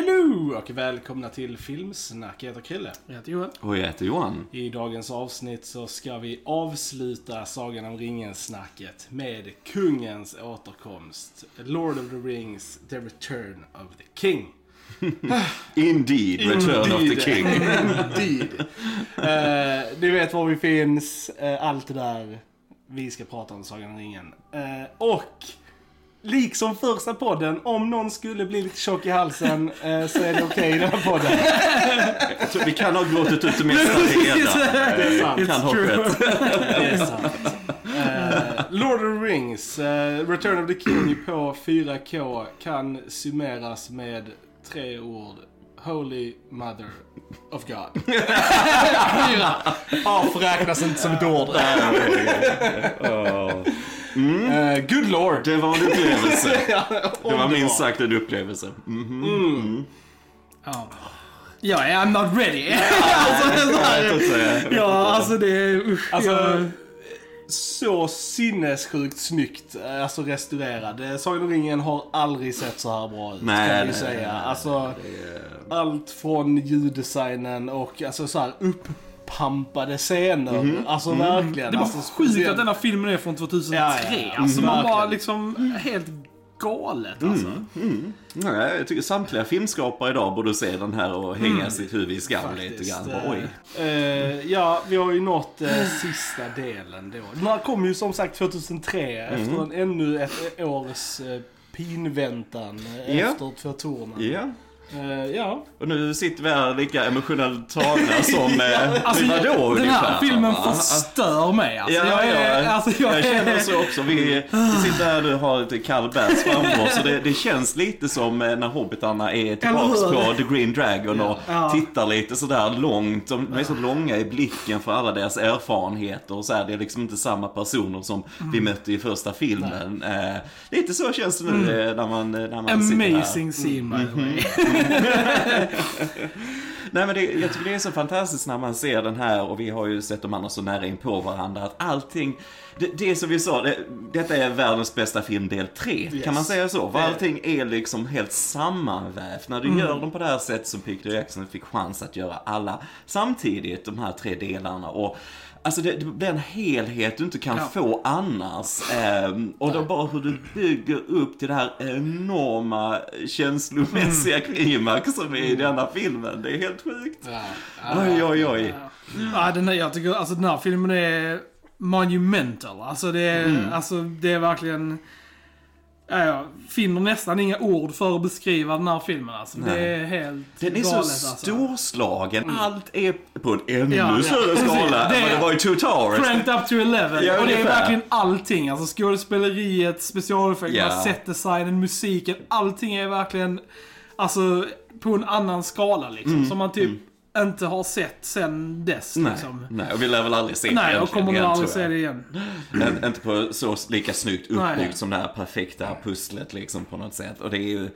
Hello och välkomna till Filmsnack. Jag heter Krille. Jag heter Johan. Och jag heter Johan. I dagens avsnitt så ska vi avsluta Sagan om ringen-snacket med kungens återkomst. Lord of the Rings, The Return of the King. Indeed, Return of the King. Indeed. Eh, ni vet var vi finns, eh, allt det där. Vi ska prata om Sagan om ringen. Eh, och Liksom första podden, om någon skulle bli lite tjock i halsen eh, så är det okej i den här podden. Tror vi kan ha gråtit ut det mesta redan. Det är sant. Kan ha skett. Det är sant. Eh, Lord of the Rings, eh, Return of the King på 4K kan summeras med tre ord. Holy Mother of God. Fyra. Ja, räknas inte som ett ord. Ja. Eh, good Lord. Det var en upplevelse. Om Det var minst sagt en upplevelse. Mhm. Ja. Ja, I'm not ready. alltså, så Jag här, vet inte. ja, alltså det är... Usch, Alltså, jag, så sinnessjukt snyggt, eh, alltså restaurerad. Eh, Sagan om ringen har aldrig sett så här bra ut, Nej, kan vi nej, säga. alltså, allt från ljuddesignen och alltså så här uppampade scener. Alltså verkligen. det var alltså, sjukt speciellt- att denna filmen är från 2003. Ja, ja, ja. Alltså man Verkligen. bara liksom helt galet alltså. Nej, jag tycker samtliga filmskapare idag borde se den här och hänga sitt huvud i skam lite grann. eh, Bara, Oj. eh, ja, vi har ju nått eh, sista delen då. Den här kom ju som sagt 2003 efter en, ännu ett års eh, pinväntan Ja. efter två tornen. Ja, Eh, ja. och nu sitter vi här lika emotionellt tagna som eh, Alltså, vi var då den ungefär. här filmen förstör mig alltså. Ja, jag, är, ja. alltså, jag, jag känner är, så också. Vi, vi sitter här och har lite kall bärs framför oss. Det, det känns lite som eh, när hobbitarna är tillbaks på The Green Dragon och Ja. tittar lite sådär långt. De är så långa i blicken för alla deras erfarenheter och så här. Det är liksom inte samma personer som Mm. vi mötte i första filmen. Eh, lite så känns det nu eh, när man, när man sitter här. Amazing scene by the way. Nej men det, jag tycker det är så fantastiskt när man ser den här och vi har ju sett de andra så nära in på varandra att allting, det, det är som vi sa, det, detta är världens bästa film del 3. Yes. Kan man säga så? För allting är liksom helt sammanvävt. När du Mm. gör dem på det här sättet som Peter Jackson fick chans att göra alla samtidigt, de här tre delarna. Och Alltså det, det blir en helhet du inte kan Ja. få annars. Ehm, och då bara hur du bygger upp till det här enorma känslomässiga Mm. klimax som är i denna filmen. Det är helt sjukt. Ja. Oj, oj, oj. Ja, den här, jag tycker alltså den här filmen är monumental. Alltså det är, Mm. alltså, det är verkligen... Ja, jag finner nästan inga ord för att beskriva den här filmen alltså. Det är helt Den är galet så alltså. storslagen. Allt är på en ännu Ja, ja, större precis. skala än vad det var i Two Towers. Cranked up to 11. Ja, och det är verkligen allting. Alltså skådespeleriet, specialeffekterna, Ja. setdesignen, musiken. Allting är verkligen, alltså på en annan skala liksom. Mm, Som man typ inte har sett sen dess Nej, liksom. nej, och vi lär väl aldrig se det Nej, och kommer igen, aldrig se det igen. Men inte på så lika snyggt uppbyggt Nej. som det här perfekta pusslet liksom på något sätt. Och det är ju,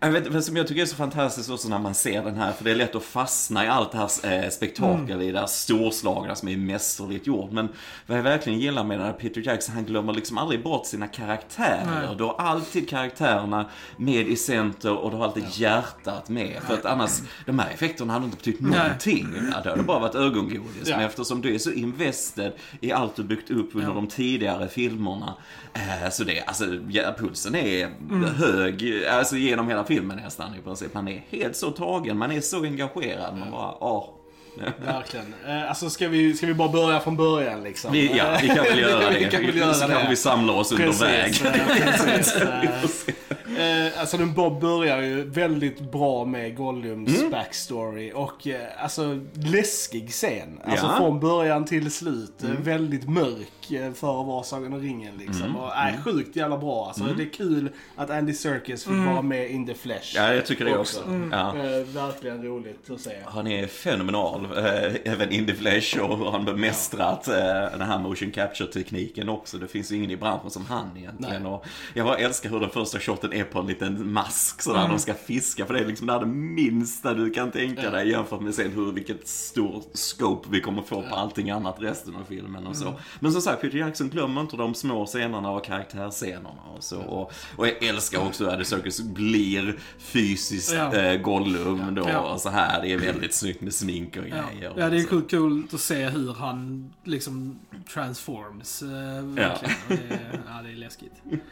jag vet vad som jag tycker är så fantastiskt också när man ser den här, för det är lätt att fastna i allt det här eh, spektakel, Mm. i det här storslagna som är mästerligt gjort. Men vad jag verkligen gillar med den här Peter Jackson, han glömmer liksom aldrig bort sina karaktärer. Nej. Du har alltid karaktärerna med i center och du har alltid hjärtat med. För att annars, de här effekterna hade inte betytt någonting. Ja, det hade bara varit ögongodis. Ja. Men eftersom du är så invested i allt du byggt upp under de tidigare filmerna. Eh, så det, alltså, ja, pulsen är hög, alltså genom hela filmen nästan i princip. Man är helt så tagen, man är så engagerad. Man bara, åh. Verkligen. Eh, alltså ska vi, ska vi bara börja från början liksom? Vi, ja, vi kan väl göra det. vi kan väl göra så det. kan vi samla oss under väg. Precis, eh, precis. Eh, alltså den bara börjar ju väldigt bra med Gollums Mm. backstory och eh, alltså läskig scen. Alltså Ja. från början till slut. Mm. eh, Väldigt mörk eh, för att vara Sagan om ringen liksom. Mm. Och, äh, sjukt jävla bra. Alltså det är kul att Andy Serkis fick vara med in the flesh. Ja, jag tycker det också. Ja. Eh, verkligen roligt att se. Han är fenomenal, eh, även in the flesh och hur han bemästrat eh, den här motion capture-tekniken också. Det finns ju ingen i branschen som han egentligen. Nej. Och jag bara älskar hur den första shoten är på en liten mask sådär, de ska fiska. För det är liksom det, här det minsta du kan tänka dig jämfört med sen hur, vilket stor scope vi kommer få på allting annat resten av filmen och så. Men som sagt, Peter Jackson glömmer inte de små scenerna och karaktärsscenerna och så. Och, och jag älskar också att Eddie Circus blir fysiskt Ja. eh, Gollum då Ja. och så här. Det är väldigt snyggt med smink och Ja, grejer. ja det är coolt, coolt att se hur han liksom transforms. Eh, verkligen. Och Det, är- ja, det är läskigt.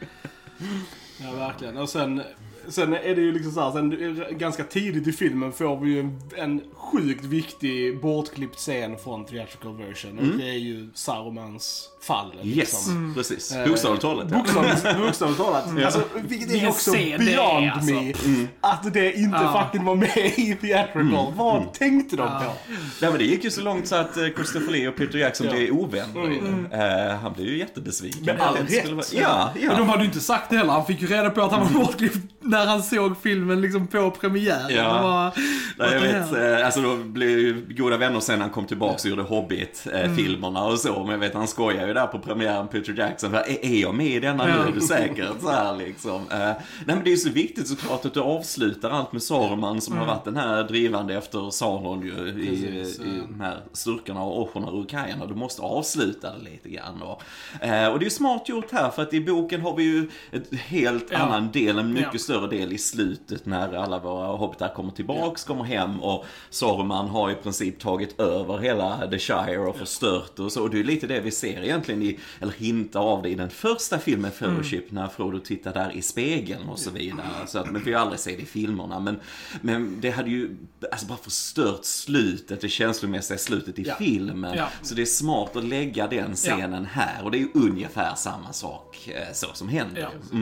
Ja, verkligen. Och sen, sen är det ju liksom så här, sen ganska tidigt i filmen får vi ju en, en sjukt viktig bortklippt scen från theatrical version. Och det är ju Sarumans fall. Mm. Yes, Liksom. precis. Eh, Bokstavligt talat. ja. Bokstavligt, talat. Alltså, vilket är också scen det är, beyond alltså. me. Att det inte Ja. fucking var med i theatrical. Vad tänkte de på? Nej, men det gick ju så långt så att eh, Christopher Lee och Peter Jackson Ja. blev ovänner i den. Eh, han blev ju jättebesviken. Med all rätt. vara- Ja, Men de ja. hade ju inte sagt det heller. Han fick ju reda på att han var bortklippt när han såg filmen liksom på premiären. Ja. Var, Nej, jag vet, eh, alltså då blev ju goda vänner sen han kom tillbaka och gjorde Hobbit-filmerna och så. Men jag vet, han skojar ju där på premiären, Peter Jackson. Är, är jag med i denna nu? Är du säker? Så här liksom. Eh, nej, men det är ju så viktigt såklart att du avslutar allt med Saruman som har varit den här drivande efter Sauron ju i, Precis, i ja. de här styrkorna och orcherna och urkajerna. Du måste avsluta det lite grann. Och, eh, och det är ju smart gjort här för att i boken har vi ju ett helt Ja. annan del, en mycket Ja. större del i slutet när alla våra hobbitar kommer tillbaks, kommer hem och Saruman har i princip tagit över hela The Shire och förstört och så. Och det är lite det vi ser egentligen i, eller hintar av det i den första filmen Fellowship när Frodo tittar där i spegeln och så vidare. Så att, men vi ju aldrig se det i filmerna. Men, men det hade ju alltså bara förstört slutet, det känslomässiga slutet i Ja. filmen. Ja. Så det är smart att lägga den scenen här och det är ju ungefär samma sak eh, så som händer. Ja.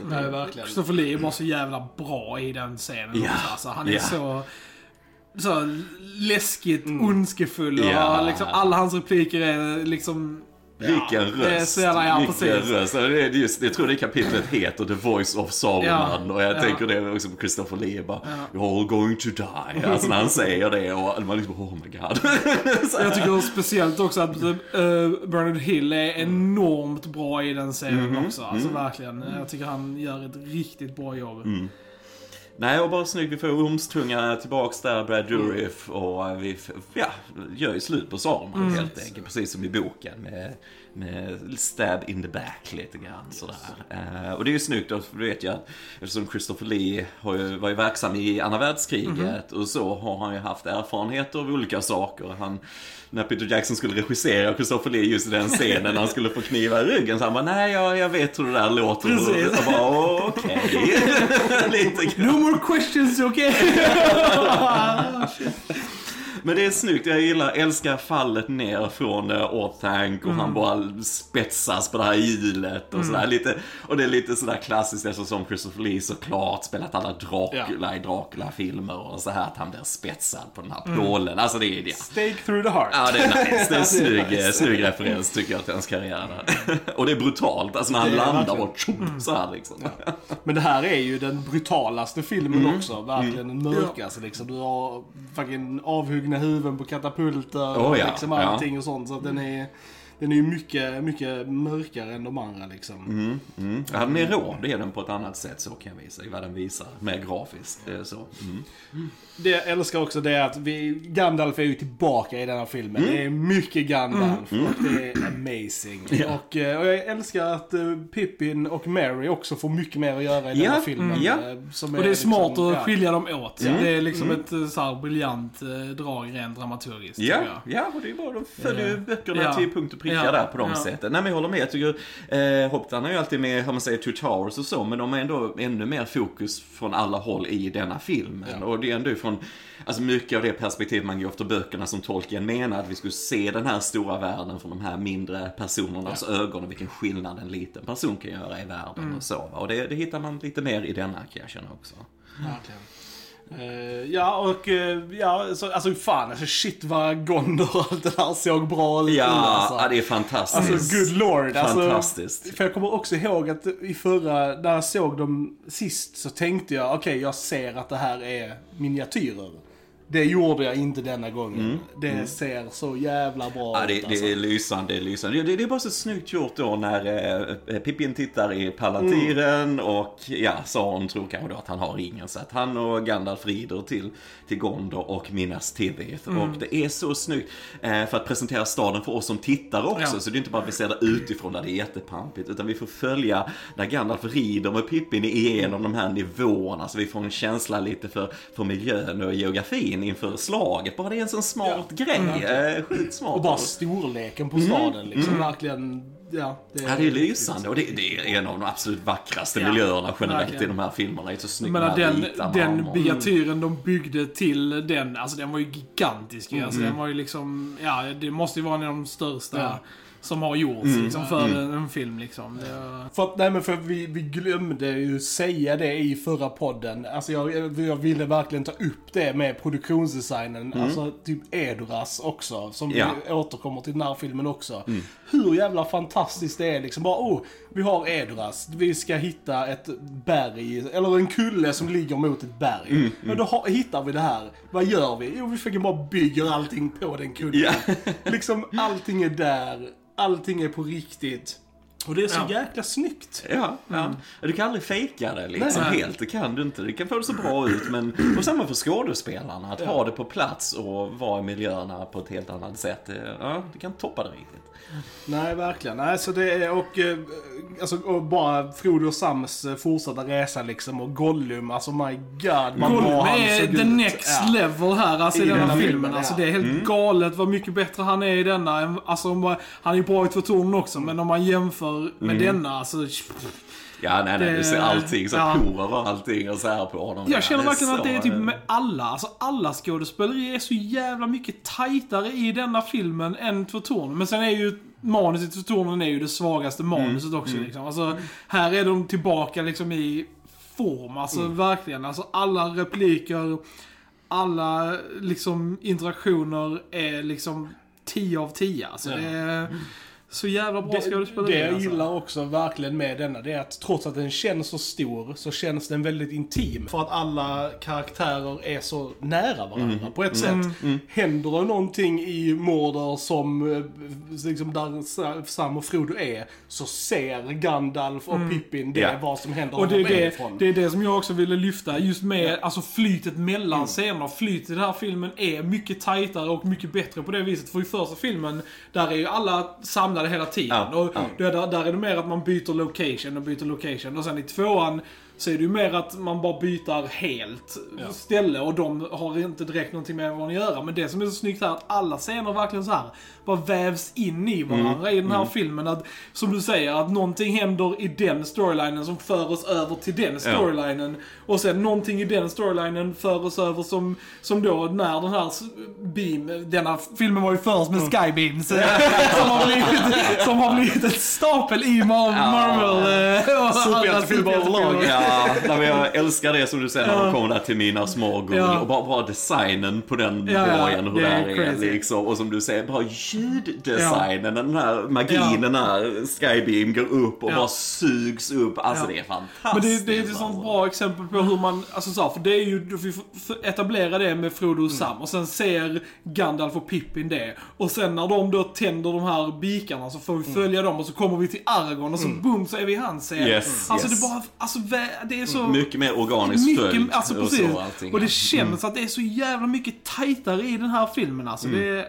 Mm. Nej, verkligen. Christopher Lee bara så jävla bra i den scenen Ja. också. Alltså, han är Ja. så, så läskigt ondskefull och Ja. liksom, alla hans repliker är liksom... Vilken röst. det är så jävla- ja, Vilken precis. röst. Det är just, jag tror det kapitlet heter The Voice of Saruman. Ja. Och jag Ja. tänker det också på Christopher Lee. Bara, Ja. You're all going to die. Alltså när han säger det och man liksom, oh my god. Jag tycker speciellt också att uh, Bernard Hill är enormt bra i den scenen Mhm. också. Alltså verkligen. Jag tycker han gör ett riktigt bra jobb. Mm. Nej, och bara snyggt. Vi får Ormstunga tillbaks där, Brad Dourif. Och vi ja, gör ju slut på Saruman helt enkelt. Precis som i boken. Med, med stab in the back lite grann sådär. Eh, och det är ju snyggt, för du vet ju att eftersom Christopher Lee har ju, var ju verksam i andra världskriget och så har han ju haft erfarenheter av olika saker. Han, när Peter Jackson skulle regissera Christopher Lee just i den scenen när han skulle få kniva i ryggen så han bara nej jag, jag vet hur det där låter. Precis. Och bara okej. grann. No more questions, okej? Men det är snyggt, jag gillar, älskar fallet ner från uh, Orthanc och han bara spetsas på det här hjulet och sådär lite. Och det är lite sådär klassiskt eftersom Christopher Lee såklart spelat alla Dracula i Dracula-filmer och så här att han blir spetsad på den här pålen. Alltså det är det. Stake through the heart. Ja, det är nice. Det är en snygg, snygg referens tycker jag till hans karriär där. Och det är brutalt, alltså när han landar verkligen. och tjopp så här liksom. Men det här är ju den brutalaste filmen Mm. också. Verkligen den mörkaste liksom. Du har fucking avhuggna huvuden på katapulter och Oh ja, liksom ja. allting och sånt. Så att den är, den är ju mycket, mycket mörkare än de andra liksom. Mm. Ja, mer rå, det är den på ett annat sätt så kan jag visa, vad den visar, mer grafiskt. Det är så. Mm. Det jag älskar också det är att vi, Gandalf är ju tillbaka i den här filmen. Mm. Det är mycket Gandalf och det är amazing. Och, eh, och jag älskar att eh, Pippin och Mary också får mycket mer att göra i den Ja, här filmen. ja. eh, Som Och det är smart liksom, att ja. skilja dem åt. Mm. Det är liksom ett eh, så här briljant eh, drag rent dramaturgiskt. Ja, ja, och det är bra. De följer ju böckerna Ja. till punkt och pricka Ja. där på de Ja. sätten. Nej men jag håller med. Jag tycker, eh, Hoptan är ju alltid med, har man säger, Two Towers och så, men de är ändå ännu mer fokus från alla håll i denna filmen. Ja. Och det är ändå från, alltså mycket av det perspektiv man går efter böckerna som Tolkien menar, att vi skulle se den här stora världen från de här mindre personernas ögon och vilken skillnad en liten person kan göra i världen och så. Och det, det hittar man lite mer i denna kan jag känna också. Verkligen. Eh, ja, och eh, ja, så, alltså fan, alltså shit vad Gondor och allt det där såg bra ut Ja, alltså. ja det är fantastiskt. Alltså good lord. Alltså, Fantastiskt. för jag kommer också ihåg att i förra, när jag såg dem sist så tänkte jag, okej jag ser att det här är miniatyrer. Det gjorde jag inte denna gången. Det ser så jävla bra Mm. Ja, det, ut alltså. det är lysande, det är lysande. Det, det är bara så snyggt gjort då när eh, Pippin tittar i palantiren Mm. och ja, Sauron tror kanske då att han har ringen. Så att han och Gandalf rider till, till Gondor och Minas Tirith. Mm. Och det är så snyggt eh, för att presentera staden för oss som tittar också. Ja. Så det är inte bara att vi ser det utifrån där det är jättepampigt. Utan vi får följa när Gandalf rider med Pippin igenom de här nivåerna. Så vi får en känsla lite för, för miljön och geografin inför slaget. Bara det är en sån smart grej. Eh, sjukt smart. Och bara storleken på staden liksom. Verkligen, ja. Det Mm. Ja, det är lysande och det, det är en av de absolut vackraste Ja, miljöerna generellt verkligen. i de här filmerna. Det är så snyggt med den, den marmor. byatyren de byggde till den, alltså den var ju gigantisk ju. Alltså Mm. den var ju liksom, ja det måste ju vara en av de största Ja. Som har gjorts Mm. liksom för en, en film liksom. Det var... För att, nej men för vi, vi glömde ju säga det i förra podden. Alltså jag, jag ville verkligen ta upp det med produktionsdesignen. Alltså typ Edoras också. Som Ja. vi återkommer till den här filmen också. Hur jävla fantastiskt det är liksom. Bara oh, vi har Edoras. Vi ska hitta ett berg, eller en kulle som ligger mot ett berg. Men då har, hittar vi det här. Vad gör vi? Jo, vi fucking bara bygger allting på den kullen. Ja. liksom allting är där. Allting är på riktigt. Och det är så Ja. jäkla snyggt. Ja, ja. Du kan aldrig fejka det liksom Nej. helt. Det kan du inte. Det kan få det så bra ut men... Och samma för skådespelarna. Att ha det på plats och vara i miljöerna på ett helt annat sätt. Det- Ja, du kan toppa det riktigt. Nej, verkligen. Nej, så det är, och, eh, alltså, och bara Frodo och Sams eh, fortsatta resa liksom. Och Gollum, alltså my god. vad Gollum är the ut. next Ja. level här, alltså i, I denna denna filmen. filmen, Alltså ja. det är helt galet vad mycket bättre han är i denna. Alltså om man, han är ju bra i två också, men om man jämför med denna, alltså... Ja, nej, nej. Du ser allting. Så ja. porer och allting och så här på honom. Jag känner verkligen att det är typ med alla, alltså alla skådespelare är så jävla mycket tajtare i denna filmen än Två torn. Men sen är ju manuset i Två tornen är ju det svagaste manuset också liksom. Alltså, här är de tillbaka liksom i form, alltså verkligen. Alltså alla repliker, alla liksom interaktioner är liksom 10 av 10. Alltså Ja. det är så jävla bra Det, skådespeleri. det jag alltså. gillar också verkligen med denna, det är att trots att den känns så stor, så känns den väldigt intim. För att alla karaktärer är så nära varandra på ett sätt. Händer det någonting i Mordor som, eh, liksom där Sa- Sam och Frodo är, så ser Gandalf och Pippin det, Ja. vad som händer Och det är det, ifrån. det är det som jag också ville lyfta, just med alltså flytet mellan scener. Flytet i den här filmen är mycket tajtare och mycket bättre på det viset. För i första filmen, där är ju alla samlade hela tiden. Ja, och ja. Där, där är det mer att man byter location och byter location. Och sen i tvåan så är det ju mer att man bara byter helt ställe och de har inte direkt någonting med varandra att göra. Men det som är så snyggt här är att alla scener verkligen så här bara vävs in i varandra i den här filmen. Att, som du säger, att någonting händer i den storylinen som för oss över till den storylinen. Och sen någonting i den storylinen för oss över som, som då när den här beam, denna filmen var ju först med skybeams. eh, som, har blivit, som har blivit ett stapel i Mar- Marvel. eh, och alla Superhjältefilmer överlag. Ja, men jag älskar det som du säger när de kommer där till mina små. Ja. Och bara, bara designen på den Ja, ja, borgen, hur det är är liksom. Och som du säger, bara ljuddesignen, den här magin, Ja. den här skybeam går upp och Ja. bara sugs upp. Alltså Ja. det är Men fantastiskt. det, det är ett sånt bra exempel på hur man, alltså så här, för det är ju, vi får f- etablera det med Frodo och Sam och sen ser Gandalf och Pippin det. Och sen när de då tänder de här bikarna så får vi följa dem och så kommer vi till Aragorn och så boom så är vi i hans scen. Yes, alltså yes. det bara, alltså det är så... Mycket mer organiskt följt alltså och så allting. Och det känns att det är så jävla mycket tajtare i den här filmen alltså. Det är...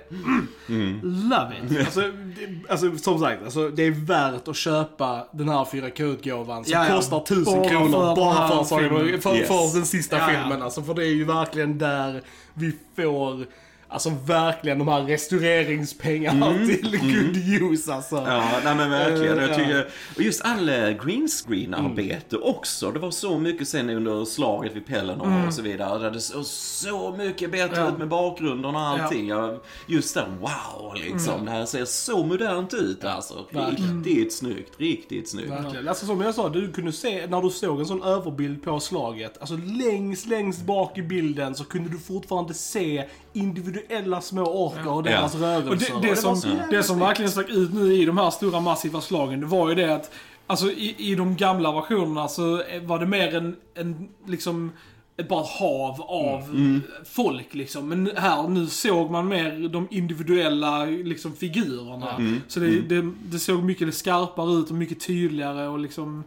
Love it. Alltså, det, alltså som sagt, alltså, det är värt att köpa den här 4K-utgåvan som Ja, ja. kostar 1000 Bara kronor för bara för, för, för, Yes. för den sista ja. filmen. Alltså, för det är ju verkligen där vi får Alltså verkligen de här restaureringspengarna till good use alltså. Ja, nej men verkligen. Eh, Jag ja. tycker, och just all eh, green screen-arbete också. Det var så mycket sen under slaget vid Pelennor och så vidare. Där det såg så mycket bättre Ja. ut med bakgrunden och allting. Jag, just där, wow liksom. Det här ser så modernt ut alltså. Verkligen. Riktigt snyggt, riktigt snyggt. Verkligen. Alltså som jag sa, du kunde se när du såg en sån överbild på slaget. Alltså längst, längst bak i bilden så kunde du fortfarande se individuella små orkar och Ja. deras Och rörelser. det, det, var som, det som verkligen stack ut nu i de här stora massiva slagen, det var ju det att Alltså i, i de gamla versionerna så var det mer en, en liksom ett bara hav av Mm. folk liksom. Men här, nu såg man mer de individuella liksom, figurerna. Mm. Så det, det, det såg mycket skarpare ut och mycket tydligare och liksom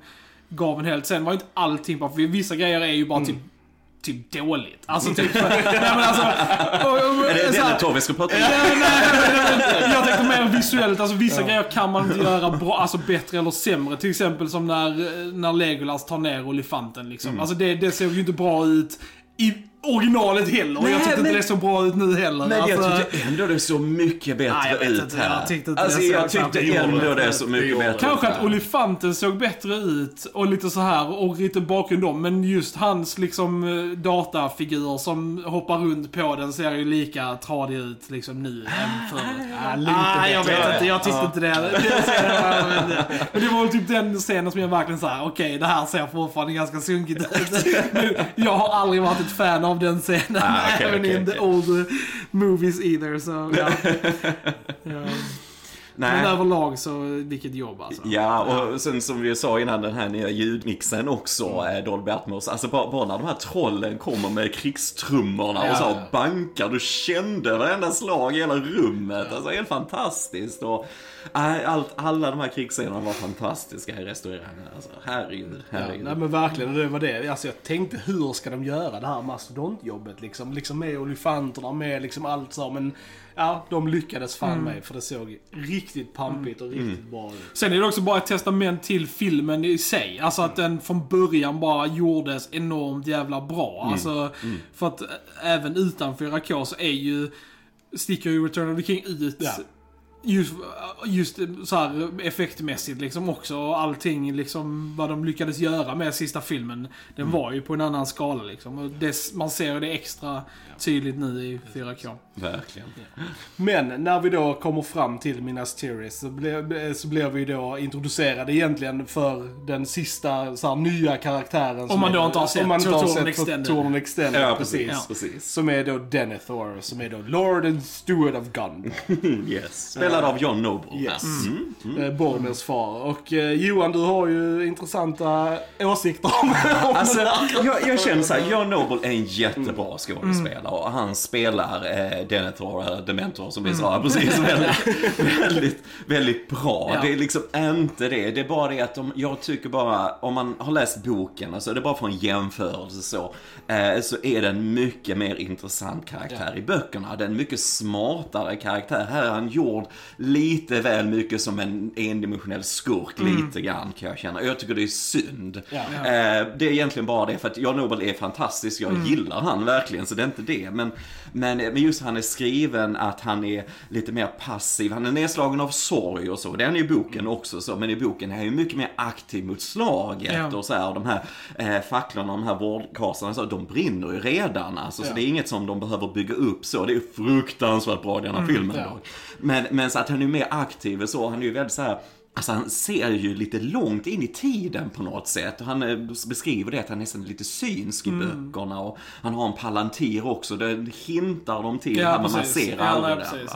gav en helt. Sen var inte allting bara, för vissa grejer är ju bara Mm. typ Typ dåligt. Alltså typ... nej men alltså... Är det den Tove ska prata om? Nej, nej. Jag tänkte mer visuellt, alltså vissa grejer kan man inte göra bra, alltså bättre eller sämre. Till exempel som när, när Legolas tar ner olifanten liksom. Mm. Alltså det, det såg ju inte bra ut i originalet heller. Nej, jag tyckte men- inte det såg bra ut nu heller. Men jag alltså, tyckte ändå det såg mycket bättre Nej, jag ut inte. här. Jag tyckte inte alltså det jag tyckte ändå det såg mycket bättre Kanske ut att här. olifanten såg bättre ut och lite så här och lite bakgrund om. Men just hans liksom datafigur som hoppar runt på den ser ju lika tradig ut liksom nu än förut. Ja, lite Ah, jag vet inte, jag tyckte inte det. var- men, det var väl typ den scenen som jag verkligen såhär, okej det här ser fortfarande ganska sunkigt ut. Men jag har aldrig varit ett fan av den scenen. Ah, okej, även okej, in the okej. old movies either. Så, ja. ja. Men Nej. överlag så, vilket jobb alltså. Ja, och sen som vi sa innan den här nya ljudmixen också, Mm. eh, Dolby Atmos. Alltså bara, bara när de här trollen kommer med krigstrummorna Ja, och så ja. bankar, du kände varenda slag i hela rummet. Alltså helt fantastiskt. Och, äh, allt, alla de här krigsscenerna var fantastiska i restaurangen. Alltså herregud, Ja, herregud. nej men verkligen, det var det. Alltså jag tänkte hur ska de göra det här mastodontjobbet liksom? Liksom med olifanterna, med liksom allt så. Men ja, de lyckades fan Mm. med för det såg riktigt pampigt och riktigt bra ut. Sen är det också bara ett testament till filmen i sig. Alltså att den från början bara gjordes enormt jävla bra. Alltså, för att ä- även utan 4K så är ju, sticker ju Return of the King ut. Ja. Just, just så här effektmässigt liksom också. Och allting liksom, vad de lyckades göra med sista filmen. Den var ju på en annan skala liksom. Och det, man ser det extra tydligt nu i 4K. Verkligen. Men när vi då kommer fram till Minas Tirith så, ble, så blir vi då introducerade egentligen för den sista så här, nya karaktären. som man då inte har sett om man inte har Torn sett Extended. Torn Extended. Ja, precis. precis. precis. Som är då Denethor, som är då Lord and Steward of Gun. Yes. Spelad av John Noble. Yes. Mm. Eh, Boromers far. Och eh, Johan, du har ju intressanta åsikter om, om Alltså, den här. jag, jag känner såhär, John Noble är en jättebra skådespelare och han spelar eh, Denethor, Dementor som vi sa precis, väldigt, väldigt, väldigt bra. Ja. Det är liksom inte det. Det är bara det att de, jag tycker bara, om man har läst boken, alltså det är bara för en jämförelse så, eh, så är det en mycket mer intressant karaktär i böckerna. Det är en mycket smartare karaktär. Här är han gjord lite väl mycket som en endimensionell skurk, lite grann kan jag känna. Jag tycker det är synd. Ja. Eh, det är egentligen bara det, för att John Noble är fantastisk, jag Mm. gillar han verkligen, så det är inte det. Men, men, men just han är skriven att han är lite mer passiv, han är nedslagen av sorg och så. Det är han i boken också, så, men i boken är han ju mycket mer aktiv mot slaget Ja. och så här. Och de här eh, facklorna, de här vårdkasarna, så, de brinner ju redan. Alltså, Så Ja. det är inget som de behöver bygga upp så. Det är fruktansvärt bra i denna Mm, filmen. ja. Men, men så att han är mer aktiv och så, han är ju väldigt så här Alltså han ser ju lite långt in i tiden på något sätt. Han eh, beskriver det att han är nästan lite synsk i Mm. böckerna. Och han har en palantir också, det hintar de till Ja, här, men man ser Ja, aldrig det. precis.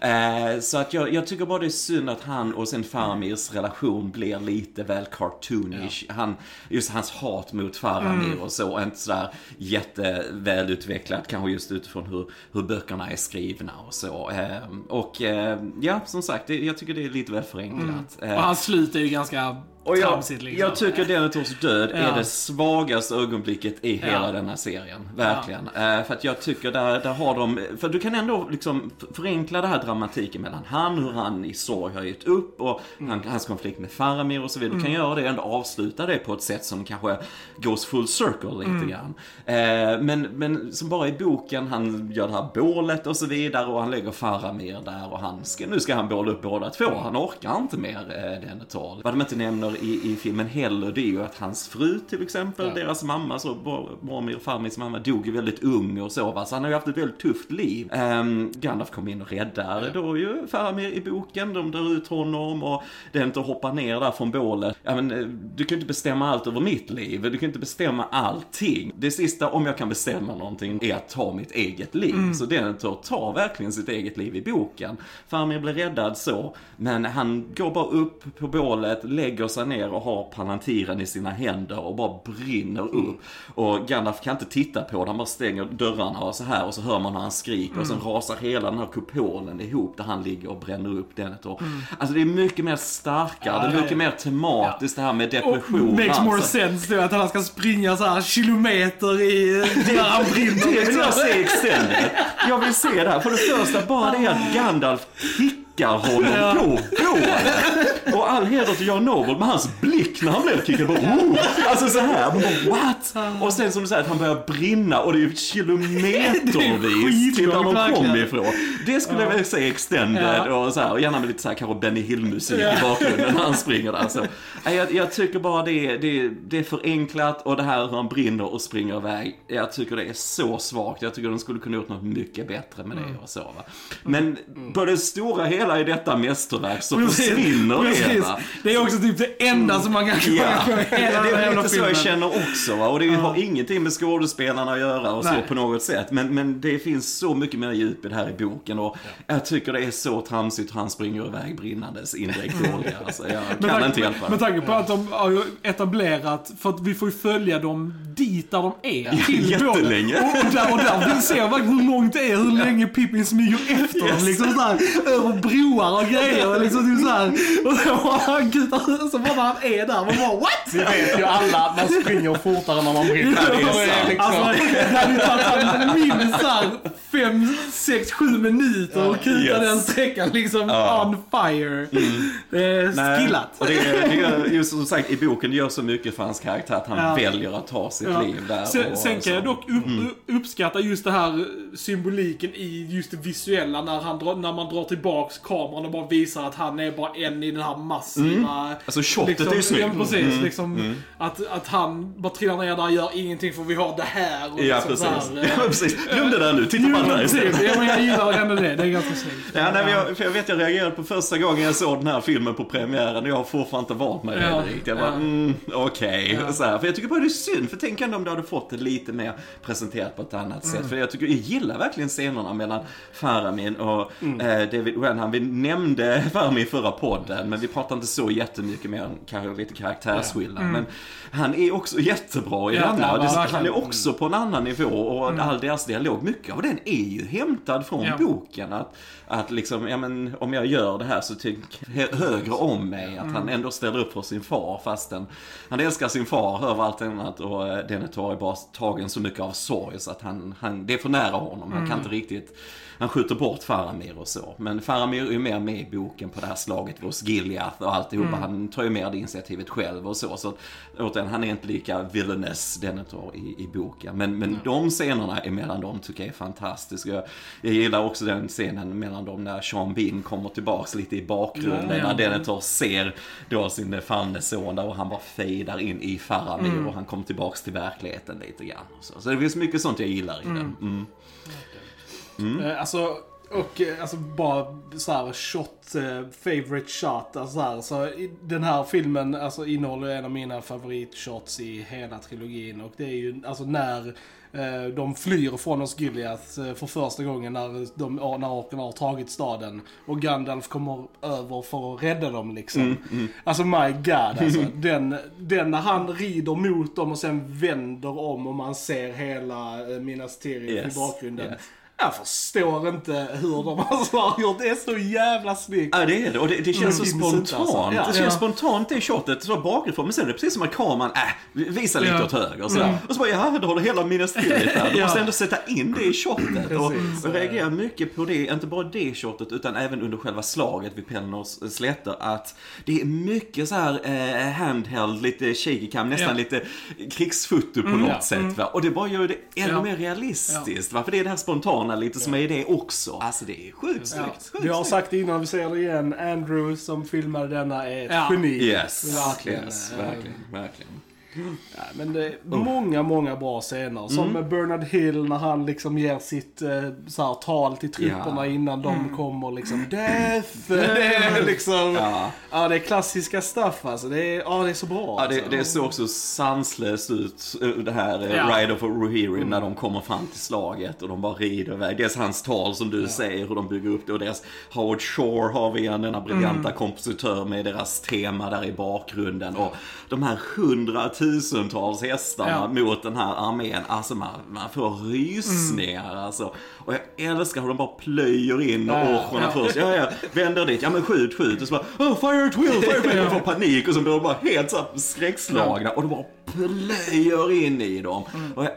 Eh, så att jag, jag tycker bara det är synd att han och sen Farmirs relation blir lite väl cartoonish. Han, just hans hat mot Faramir Mm. och så är inte sådär jättevälutvecklat, kanske just utifrån hur, hur böckerna är skrivna och så. Eh, och ja, som sagt, jag tycker det är lite väl förenklat. Eh, Och hans slut är ju ganska och jag, tramsigt liksom. jag tycker Denethors död Ja. är det svagaste ögonblicket i hela Ja. denna serien. Verkligen. Eh, för att jag tycker där, där har de, för du kan ändå liksom förenkla det här dramatiken mellan han, hur han i sorg har gett upp och han, hans konflikt med Faramir och så vidare. Du kan göra det och ändå avsluta det på ett sätt som kanske goes full circle lite grann. Eh, men, men som bara i boken, han gör det här bålet och så vidare och han lägger Faramir där och han ska, nu ska han båla upp båda två. Han orkar inte mer eh, Denethor. Vad de inte nämner i, i filmen heller, det är ju att hans fru till exempel, Ja. deras mamma, så Boromir och Farmirs mamma, dog ju väldigt ung och så va, så han har ju haft ett väldigt tufft liv. Um, Gandalf kom in och räddar då ju Faramir i boken, de drar ut honom och det är inte att hoppa ner där från bålet. Ja, men, eh, du kan ju inte bestämma allt över mitt liv, du kan ju inte bestämma allting. Det sista, om jag kan bestämma någonting, är att ta mitt eget liv. Så Denethor tar verkligen sitt eget liv i boken. Faramir blir räddad så, men han går bara upp på bålet, lägger sig ner och har palantiren i sina händer och bara brinner upp. Och Gandalf kan inte titta på det, han bara stänger dörrarna och så här och så hör man när han skriker och sen rasar hela den här kupolen ihop där han ligger och bränner upp Denethor. Alltså det är mycket mer starkare, det är ja, mycket ja. mer tematiskt det här med Och depression. makes more alltså. sense då att han ska springa så här kilometer i... När han brinner. Det vill jag liksom. se extended. Jag vill se det här. För det första, bara det att Gandalf kickar honom på bålet. Och all heder till Jan Noble med hans blick när han blev kickad. Bara, oh! Alltså så här, man bara what? Och sen som du säger att han börjar brinna och det är ju kilometervis till där de kom ifrån. Det skulle jag vilja se extended och så här. Och gärna med lite så här kanske Benny Hill-musik i bakgrunden när han springer där. Så, jag, jag tycker bara det, är- det, är- det är förenklat och det här hur han brinner och springer iväg. Jag tycker det är så svagt. Jag tycker de skulle kunna gjort något mycket bättre med det och så va. Men på det stora hela i detta mästerverk så försvinner det precis. va. Det är också typ det enda som man kan komma Ja, det hela den är jävla lite så jag känner också. Va? Och det har ingenting med skådespelarna att göra och så Nej. på något sätt. Men, men det finns så mycket mer djup i det här i boken och jag tycker det är så tramsigt han springer iväg brinnandes indirekt dåliga. Alltså, jag Med kan tanke- inte hjälpa Med det. tanke på att de har etablerat, för att vi får ju följa dem dit där de är. Till jättelänge. Och, och, där, och där vi ser verkligen hur långt det är, hur länge Pippin smyger efter dem. Yes. Liksom såhär, över broar och grejer. Liksom typ såhär. Gud, så bara han är där, man bara what? Vi vet ju alla att man springer fortare när man brinner. Ja, det är sant. liksom- Alltså, det hade ju tagit minst såhär fem, sex, sju minuter och kuta Yes. den sträckan liksom Ja. on fire. Det är skillat. Och det, är- just som sagt, i boken gör så mycket för hans karaktär att han Ja. väljer att ta sitt Ja. liv där. Sen, och, sen kan jag dock upp, uppskatta just det här symboliken i just det visuella när, han när man drar tillbaks kameran och bara visar att han är bara en i den här massiva... Alltså, shotet liksom, är ju snyggt. Ja, precis. Liksom, Att, att han bara trillar ner där, gör ingenting för vi har det här. Och Ja, liksom precis. så här, eh, Ja, precis. Glöm det där nu, titta på här precis. istället. Ja, men jag gillar ändå det. Det är ganska snyggt. Ja, nej, jag, för jag vet jag reagerade på första gången jag såg den här filmen på premiären och jag har fortfarande inte valt mig Ja, ja, riktigt. Jag bara, ja. mm, okej. Ja. Så här, För jag tycker bara det är synd, för tänk ändå om du hade fått det lite mer presenterat på ett annat Mm. sätt. För jag tycker, jag gillar verkligen scenerna mellan Faramin och Mm. eh, David Wenham. Vi nämnde Faramin i förra podden, men vi pratade inte så jättemycket mer än kanske lite karaktärsskillnad. Men han är också jättebra i Mm. Ja, denna. Det- han är också på en annan nivå och all deras dialog, mycket av den är ju hämtad från Ja. boken. Att, att liksom, ja men om jag gör det här så hö- högre om mig. Att Mm. han ändå ställer upp för sin far fastän han älskar sin far över allt annat och eh, Denethor är bara tagen så mycket av sorg så att han, han det är för nära honom. Han Mm. kan inte riktigt han skjuter bort Faramir och så. Men Faramir är ju mer med i boken på det här slaget hos Gileath och alltihopa. Mm. Han tar ju mer det initiativet själv och så. Så återigen, han är inte lika villainous Denethor i, i boken. Men, men de scenerna emellan dem tycker jag är fantastiska. Jag, jag gillar också den scenen mellan dem när Sean Bean kommer tillbaks lite i bakgrunden. Ja. När Denethor ser då sin son där och han bara fejdar in i Faramir Mm. och han kommer tillbaks till verkligheten lite grann. Så, så det finns mycket sånt jag gillar i den. Mm. Eh, Alltså, och eh, alltså bara så här shot, eh, favorite shot. Alltså, så här, så den här filmen alltså, innehåller en av mina favoritshots i hela trilogin. Och det är ju alltså när eh, de flyr från Osgiliath eh, för första gången när, de, när orkerna har tagit staden. Och Gandalf kommer över för att rädda dem liksom. Alltså my god alltså. den, den när han rider mot dem och sen vänder om och man ser hela Minas Tirith Yes, i bakgrunden. yes. Jag förstår inte hur de alltså har gjort det. är så jävla snyggt. Ja det är det och det, det känns så Mm, inte, spontant. alltså. Ja. det känns Ja. spontant det shotet så bakifrån men sen är det precis som att kameran, äh, visa lite Ja. åt höger och sådär. Och så bara, ja då har du hela Minas Tirith där. Du Ja. måste ändå sätta in det i shotet. Och Precis. jag reagerar mycket på det, inte bara det shotet utan även under själva slaget vid Pelennors slätter. Att det är mycket så här eh, handheld, lite shaky cam, nästan lite krigsfoto på något ja. sätt va. Och det bara gör det ännu mer realistiskt va. För det är det här spontana lite som är i det också. Alltså det är sjukt snyggt. Sjukt Vi har sagt det innan, vi säger det igen. Andrew som filmade denna är ett Ja. geni. Yes, Verkligen. yes verkligen, verkligen. Ja, men det är många, många bra scener. Som med Bernard Hill när han liksom ger sitt eh, så här, tal till trupperna Ja. innan de kommer liksom. Death! Det är liksom... Ja. Ja. det är klassiska stuff alltså. Det är, ja, det är så bra. Ja, det, alltså. det ser också sanslöst ut, eh, det här Ja. ja. Ride of Rohirrim, när de kommer fram till slaget och de bara rider iväg. Dels hans tal som du säger, hur de bygger upp det, och deras Howard Shore har vi igen, denna briljanta kompositör med deras tema där i bakgrunden. Och de här hundratusentals hästarna Ja. mot den här armén, alltså man, man får rysningar alltså. Och jag älskar hur de bara plöjer in orcherna först. Ja, ja, vänder dit, ja men skjut, skjut. Och så bara, oh, fire at will, fire at will. De får panik och så blir de bara helt så skräckslagna. Och de bara plöjer in i dem. Mm. Och jag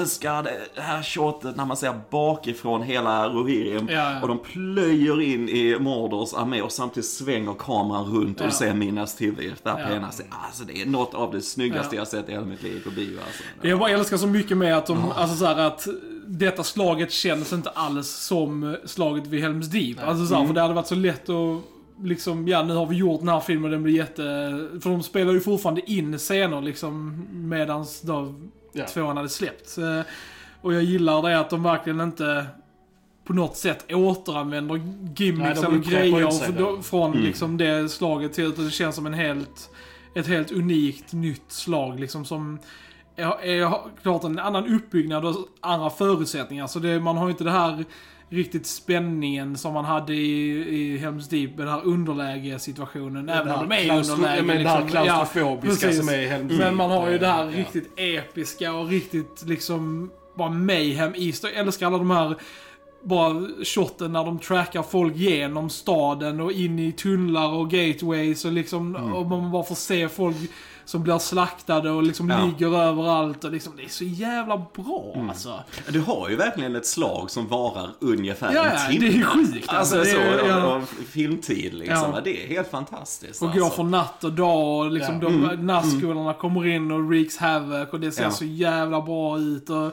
älskar det här shotet när man ser bakifrån hela Rohirrim. Och de plöjer in i Mordors armé och samtidigt svänger kameran runt och Ja. ser Minas Tirith där på ena sidan. Alltså det är något av det snyggaste Ja. jag sett i hela mitt liv på bio alltså. Jag bara älskar så mycket med att de, alltså så att detta slaget känns inte alls som slaget vid Helms Deep. Alltså så här, för det hade varit så lätt att liksom, ja nu har vi gjort den här filmen, den blir jätte... För de spelar ju fortfarande in scener liksom medans då Ja. tvåan hade släppts. Eh, Och jag gillar det att de verkligen inte på något sätt återanvänder gimmicks eller grejer från liksom det slaget till utan det känns som en helt, ett helt unikt nytt slag liksom som är, är klart en annan uppbyggnad och andra förutsättningar. Så det, man har ju inte det här riktigt spänningen som man hade i, i Helms Deep, den här underlägesituationen. Även om de är i underläge. ja, men det här liksom. Ja, klaustrofobiska precis. som är i Helms Men man har ju det här Ja. riktigt episka och riktigt liksom bara mayhem i Jag älskar alla de här bara shotten när de trackar folk genom staden och in i tunnlar och gateways och liksom, Mm. och man bara får se folk som blir slaktade och liksom Ja. ligger överallt och liksom, det är så jävla bra Mm. alltså. Du har ju verkligen ett slag som varar ungefär Ja, en timme. det är ju sjukt. Alltså, det så, ja. av filmtid liksom. Ja. Det är helt fantastiskt. Och alltså. går från natt och dag och liksom Ja. Mm. de nazgularna kommer in och wreaks havoc och det ser så jävla bra ut och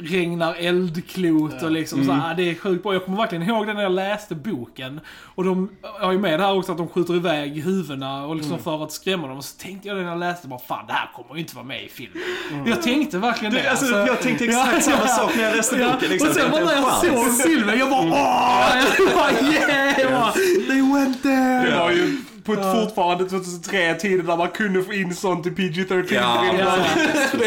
regnar eldklot och liksom så Mm. här, det är sjukt bra. Jag kommer verkligen ihåg det när jag läste boken. Och de har ju med det här också att de skjuter iväg huvudena och liksom för att skrämma dem. Och så tänkte jag när jag läste bara fan det här kommer ju inte vara med i filmen. Jag tänkte verkligen det. Du, alltså, jag tänkte exakt samma sak när jag läste boken. Liksom. Och sen bara är när jag såg filmen, jag bara åh! Jag bara yeah! Jag bara, They went there! Det var ju på ett fortfarande 2003-tiden där man kunde få in sånt i PG-13. Ja, Ja.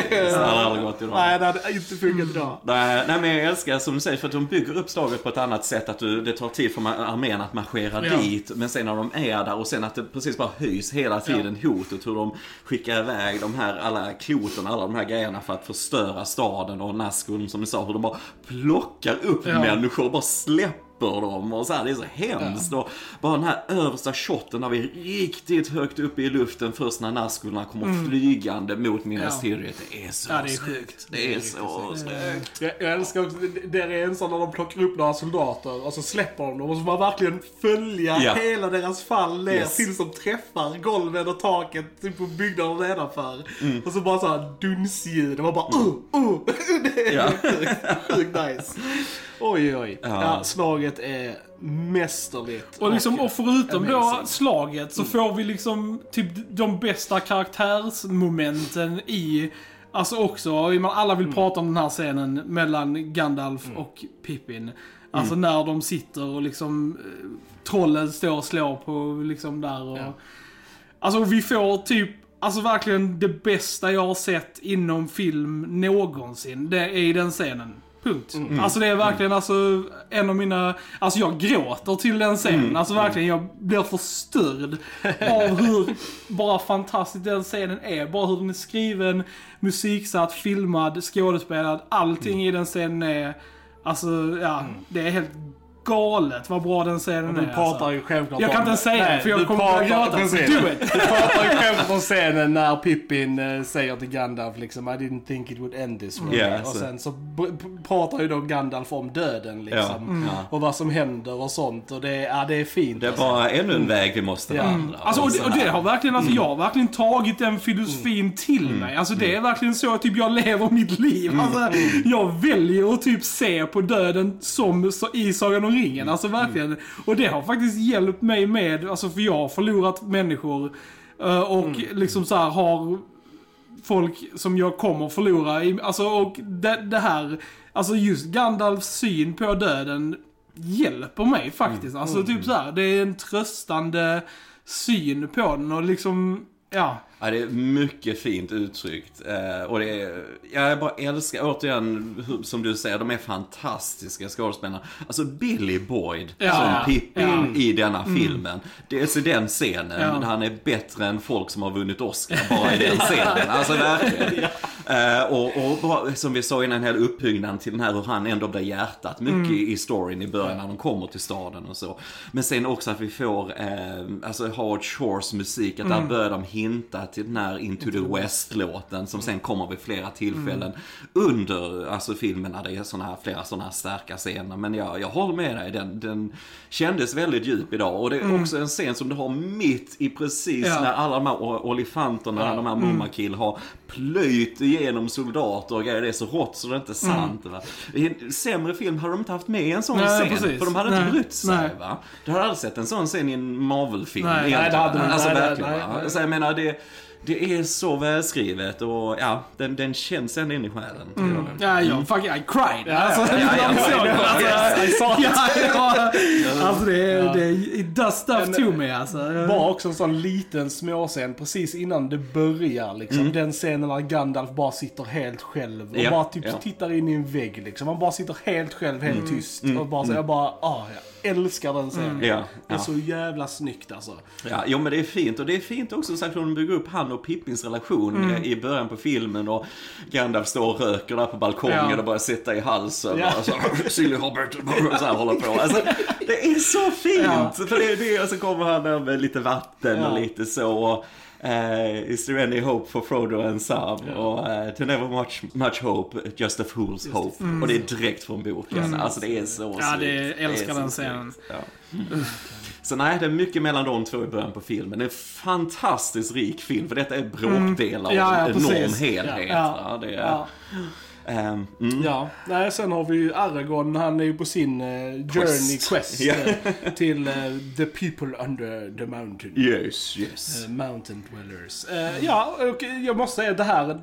Det hade aldrig gått idag. Nej, det hade inte funkat idag. Nej, nej, men jag älskar som du säger för att de bygger upp slaget på ett annat sätt. Att du, det tar tid för armén att marschera Ja. dit. Men sen när de är där och sen att det precis bara höjs hela tiden hotet. Hur de skickar iväg de här alla kloten, alla de här grejerna för att förstöra staden och Nazgul som du sa. Hur de bara plockar upp Ja. människor och bara släpper dem och så här, det är så hemskt. Och bara den här översta shotten när vi är riktigt högt uppe i luften först när Nazgularna kommer flygande mot Minas Mm. Ja. Tirith. Det är så Ja, det är snyggt. Det är så snyggt. Jag, jag älskar också, det- det är en sån när de plockar upp några soldater och så släpper de dem och så får man verkligen följa Ja. hela deras fall ner Yes. tills de träffar golven och taket typ på byggnaden nedanför. Mm. Och så bara såhär dunsljud och man bara uh, uh. Det är Ja. sjukt nice. Oj, oj. Ja. Ja. slaget är mästerligt. Och, liksom, och förutom då slaget så får vi liksom typ de bästa karaktärsmomenten i Alltså också, alla vill prata om den här scenen mellan Gandalf och Pippin. Alltså när de sitter och liksom eh, trollen står och slår på liksom där och... Ja. Alltså vi får typ, alltså verkligen det bästa jag har sett inom film någonsin. Det är i den scenen. Punkt. Alltså det är verkligen alltså en av mina, alltså jag gråter till den scenen. Alltså verkligen, jag blir förstörd av hur bara fantastisk den scenen är. Bara hur den är skriven, musiksatt, filmad, skådespelad. Allting i den scenen är, alltså ja, det är helt galet vad bra den scenen Du är. pratar alltså. ju självklart Jag kan inte säga Nej, det, för jag du kommer börja gråta. precis. Do it! Du pratar ju själv om scenen när Pippin eh, säger till Gandalf liksom I didn't think it would end this way. Ja, och så- sen så pratar ju då Gandalf om döden liksom. Ja, mm. ja. Och vad som händer och sånt. Och det, är- ja, det är fint. Det är alltså. bara ännu en väg vi måste Ja. vandra. Alltså, och, det, och det har verkligen, alltså, jag har verkligen tagit den filosofin till mig. Alltså det är verkligen så typ jag lever mitt liv. Alltså, jag väljer att typ se på döden som i Sagan om ringen. Alltså verkligen. Och det har faktiskt hjälpt mig med, alltså för jag har förlorat människor. eh, Och liksom så här har folk som jag kommer förlora. i- Alltså, och det, det här, alltså just Gandalfs syn på döden hjälper mig faktiskt. Alltså typ så här, det är en tröstande syn på den och liksom, ja. Ja, det är mycket fint uttryckt. Eh, och det är, jag bara älskar, återigen, hur- som du säger, de är fantastiska skådespelare. Alltså Billy Boyd Ja, som Pippi ja. i denna filmen. Dels i den scenen, Ja. han är bättre än folk som har vunnit Oscar bara i den scenen. Alltså verkligen. Eh, och, och bara, som vi sa innan, en hel uppbyggnad till den här hur han ändå blir hjärtat. Mycket i storyn i början när de kommer till staden och så. Men sen också att vi får eh, alltså Howard Shores musik, att där börjar de hinta till den här Into the West-låten som sen kommer vid flera tillfällen under alltså, filmen när det är såna här, flera sådana här starka scener. Men jag, jag håller med dig, den, den kändes väldigt djup idag. Och det är också en scen som du har mitt i precis Ja. när alla de här olifanterna, de här Mumakil har plöjt igenom soldater och grejer. Det är så rått så det är inte sant. Va? I en sämre film hade de inte haft med en sån Nej, scen. precis. För de hade Nej. inte brytt sig. Nej. Va? Du hade aldrig sett en sån scen i en Marvel-film. Nej, nej, det hade man- Alltså nej, nej, verkligen. nej, va? nej. Så jag menar, det, det är så välskrivet och ja, den, den känns ändå in i själen. jag. Ja, jag fucking, I cried. Ja, alltså, ja, ja, jag ja, ja. Alltså, ja, ja, ja, det, är- det, är- it does stuff Men- to me alltså. Bara också en sån liten småscen precis innan det börjar liksom. Den scenen när Gandalf bara sitter helt själv och Ja, bara typ ja. tittar in i en vägg liksom. Han bara sitter helt själv, helt tyst. Och bara så, jag bara, ah, jag älskar den scenen. Ja, Det är ja. så jävla snyggt alltså. Ja, jo men det är fint och det är fint också sagt hur de bygger upp han och Pippins relation eh, i början på filmen och Gandalf står och röker där på balkongen Ja. och börjar sätta i halsen Ja. och så Silly Hobbit och så här håller på. Alltså, det är så fint! För det, det, och så kommer han där med lite vatten och lite så. Och, eh, is there any hope for Frodo and Sam? Och uh, to never much, much hope, just a fool's hope. Och det är direkt från boken. Alltså det är så Ja, det- älskar är så den scenen. Ja. Så nej, det är mycket mellan de två i början på filmen. Det är en fantastiskt rik film, för detta är bråkdelar av Mm. Ja, ja, en enorm helhet. Ja. Ja. det är, Ja. Mm. Ja, nej sen har vi ju Aragorn, han är ju på sin eh, journey quest Ja. eh, till eh, the people under the mountain. Yes, yes. Eh, Mountain dwellers. Eh, ja, och jag måste säga det här,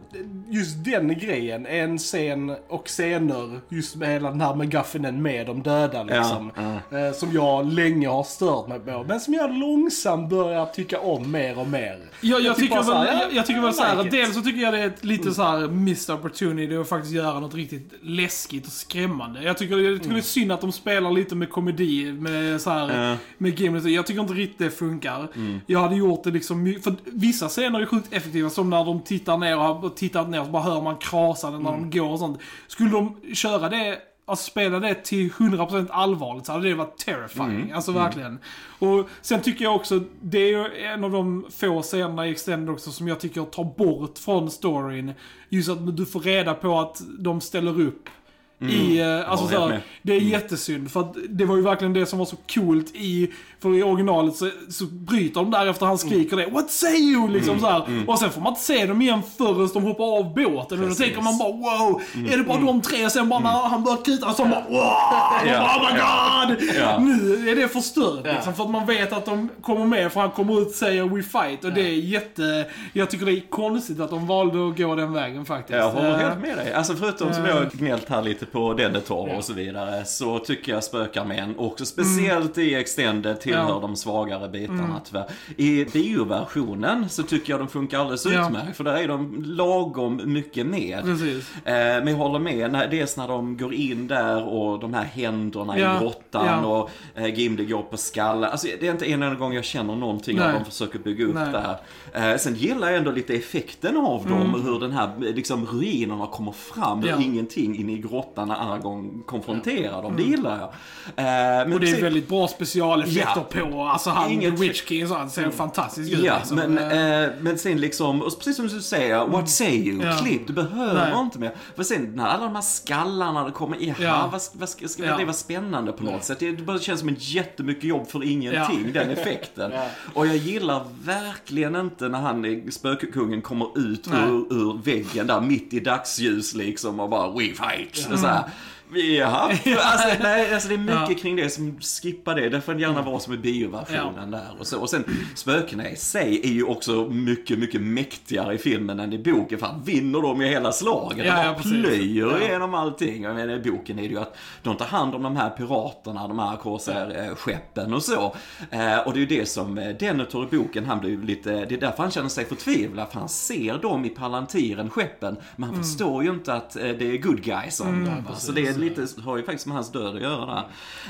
just den grejen, en scen och scener, just med hela den här McGuffinen med de döda liksom. Ja, som jag länge har stört mig på, men som jag långsamt börjar tycka om mer och mer. Jag, jag, tycker väl, jag, jag tycker väl så här. Mm. dels så tycker jag det är ett lite så här missed opportunity att faktiskt göra något riktigt läskigt och skrämmande. Jag tycker, jag tycker det är synd att de spelar lite med komedi, med så här, med Gimlet. Jag tycker inte riktigt det funkar. Jag hade gjort det liksom, för vissa scener är sjukt effektiva, som när de tittar ner och har tittat ner och så bara hör man krasande när de går och sånt. Skulle de köra det Alltså spela det till 100% allvarligt så hade det varit terrifying. Alltså verkligen. Och sen tycker jag också, det är ju en av de få scenerna i Extended också som jag tycker tar bort från storyn. Just att du får reda på att de ställer upp i, eh, alltså Ja, så helt här, med. det är jättesynd för att det var ju verkligen det som var så coolt i, för i originalet så, så bryter de där efter han skriker det What say you? Liksom så här. Och sen får man inte se dem igen förrän de hoppar av båten. Och då Precis. tänker man bara wow, är det bara de tre? Sen bara när han börjar kuta så bara wow, Ja, oh my god! Ja. Nu är det förstört liksom, för att man vet att de kommer med för han kommer ut och säger we fight och det är jätte, jag tycker det är konstigt att de valde att gå den vägen faktiskt. Jag håller Eh, helt med dig. Alltså förutom som jag har gnällt här lite på Denethor och så vidare så tycker jag spökarmän också speciellt i Extended tillhör Mm. Ja. de svagare bitarna tyvärr. I bioversionen så tycker jag de funkar alldeles Ja. utmärkt för där är de lagom mycket med. Precis. Eh, men jag håller med, när, dels när de går in där och de här händerna Ja, i grottan och eh, Gimli går på skallen. Alltså det är inte en enda gång jag känner någonting Nej. de försöker bygga upp Nej. det här. Eh, sen gillar jag ändå lite effekten av dem, Mm. hur den här liksom ruinerna kommer fram ur ingenting in i grottan när Aragorn konfronterar dem. Det gillar jag. Eh, men Mm. Och det är sen- väldigt bra specialeffekter Ja. på, alltså han, Inget- Witch King så han ser fantastisk ut Ja, liksom. men, Eh, eh, men sen liksom, och precis som du säger, what say you? Mm. Ja. Klipp, du behöver Nej. inte mer. För sen när alla de här skallarna det kommer, jaha, Ja. vad, vad ska, ska Ja. det vara spännande på något sätt? Det, det bara känns som ett jättemycket jobb för ingenting, Ja. den effekten. Ja. Och jag gillar verkligen inte när han, eh, spökkungen, kommer ut ur, ur väggen där mitt i dagsljus liksom och bara we fight. Och så här. Ja, alltså, nej, alltså det är mycket Ja. kring det som skippar det. Det får gärna vara som i bioversionen där. Och, så, och sen spökena i sig är ju också mycket, mycket mäktigare i filmen än i boken. För han vinner dem ju hela slaget. Ja, han ja, plöjer Ja. igenom allting. Jag menar, I boken är det ju att de tar hand om de här piraterna, de här Corsair-skeppen och så. Eh, och det är ju det som eh, Denethor i boken, han blir lite, det är därför han känner sig förtvivlad. För han ser dem i Palantiren, skeppen, men han Mm. förstår ju inte att eh, det är good guys om dem. va. Så det är lite, har ju faktiskt med hans död att göra.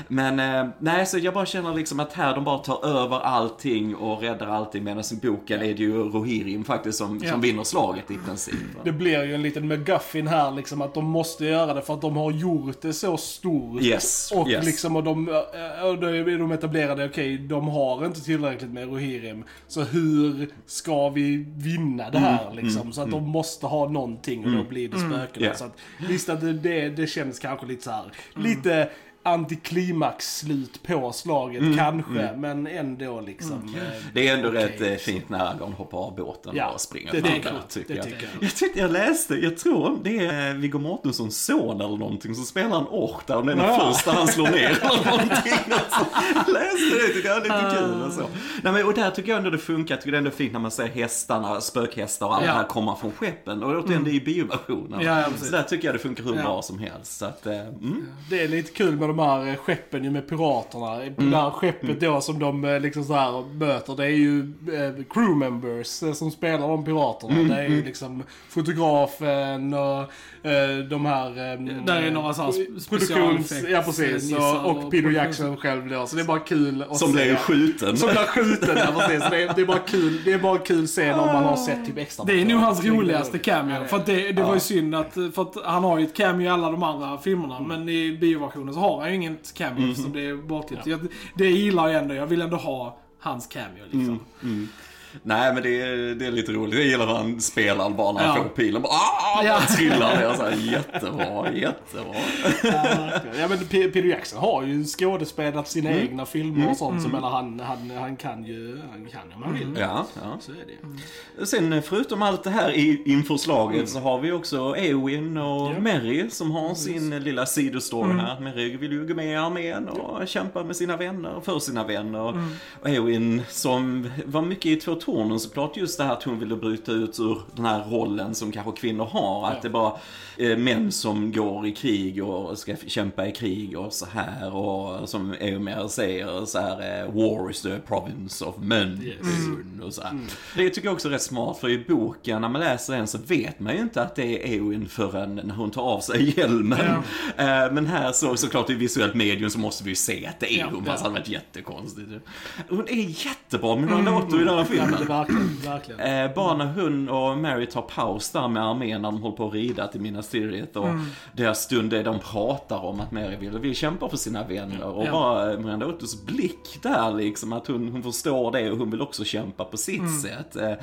Men eh, nej, så jag bara känner liksom att här de bara tar över allting och räddar allting medan i boken är det ju Rohirrim faktiskt som, som vinner slaget i princip. va. Det blir ju en liten McGuffin här liksom att de måste göra det för att de har gjort det så stort. Yes, Och yes. liksom och de, eh, och då är de etablerade, okej, de har inte tillräckligt med Rohirrim. Så hur ska vi vinna det här liksom? så att de måste ha någonting och då blir det spökena. Yeah. Så att visst att det, det, det känns kanske lite så här, Mm. lite antiklimax-slut på slaget kanske, men ändå liksom. eh, Mm. Det är ändå okej, rätt eh, så. fint när Aragorn hoppar av båten Ja, och springer det fram tycker där, jag. tycker Det jag. tycker jag. Jag tyckte jag läste, jag tror det är Viggo Mortensons son eller någonting som spelar en ork där, om det är den Ja. första han slår ner eller någonting. Alltså, jag läste det, tycker jag är lite kul och så. Nej, men, och där tycker jag ändå det funkar, jag tycker det är ändå fint när man ser hästarna, spökhästar och allt Ja. det här komma från skeppen. Och återigen, det är ju bioversionen. Ja, så där tycker jag det funkar hur Ja. bra som helst. Så att, eh, mm. Det är lite kul med de här eh, skeppen ju med piraterna. Mm. Det här skeppet då som de eh, liksom så här möter, det är ju eh, crew members eh, som spelar de piraterna. Mm, Det är ju liksom fotografen och eh, de här... Eh, Där är några så här spe- produktions... Ja precis. Och, och och Peter Jackson själv då. Så det är bara kul att Som se. blev skjuten. Som blir skjuten, ja precis. Så Det är, det är bara kul. Det är bara kul scen om man har sett typ extra Det är nog hans roligaste cameo. För att det, det var ju synd att, för att han har ju ett cameo i alla de andra filmerna. Mm. Men i bioversionen så har han ju inget cameo som det är bortklippt. Jag- Det gillar jag ändå. Jag vill ändå ha hans cameo liksom. Nej men det är, det är lite roligt. Jag gillar när han spelar bara när han Ja. får pilen. Bara, ah, Ja. trillar ner så här. Jättebra, jättebra. Ja men Peter Jackson har ju skådespelat sina Mm. egna filmer och sånt. Så menar han, han, han kan ju, han kan ju om han vill. Ja, ja. Så är det Sen förutom allt det här i, inför slaget så har vi också Eowyn och Ja. Mary som har sin lilla sidostory här. Mary vill ju gå med i armén och kämpa med sina vänner, för sina vänner. Och Eowyn som var mycket i Tornen såklart just det här att hon ville bryta ut ur den här rollen som kanske kvinnor har. Att det är bara eh, män som går i krig och ska kämpa i krig och så här. Och som Eomer säger så här, eh, war is the province of men. Yes. Mm. Och så här. Det tycker jag också är rätt smart, för i boken, när man läser den så vet man ju inte att det är Eowyn förrän när hon tar av sig hjälmen. Eh, Men här så, såklart i visuellt medium så måste vi ju se att det är Ja, hon, det hade varit jättekonstigt. Hon är jättebra med några låter i den här filmen. Det verkligen, verkligen. Eh, bara när hon och Mary tar paus där med armén när de håller på att rida till Minas Tirith och deras stund är de pratar om att Mary vill, vill kämpa för sina vänner och Ja. bara eh, Miranda Ottos blick där liksom att hon, hon förstår det och hon vill också kämpa på sitt sätt. Eh,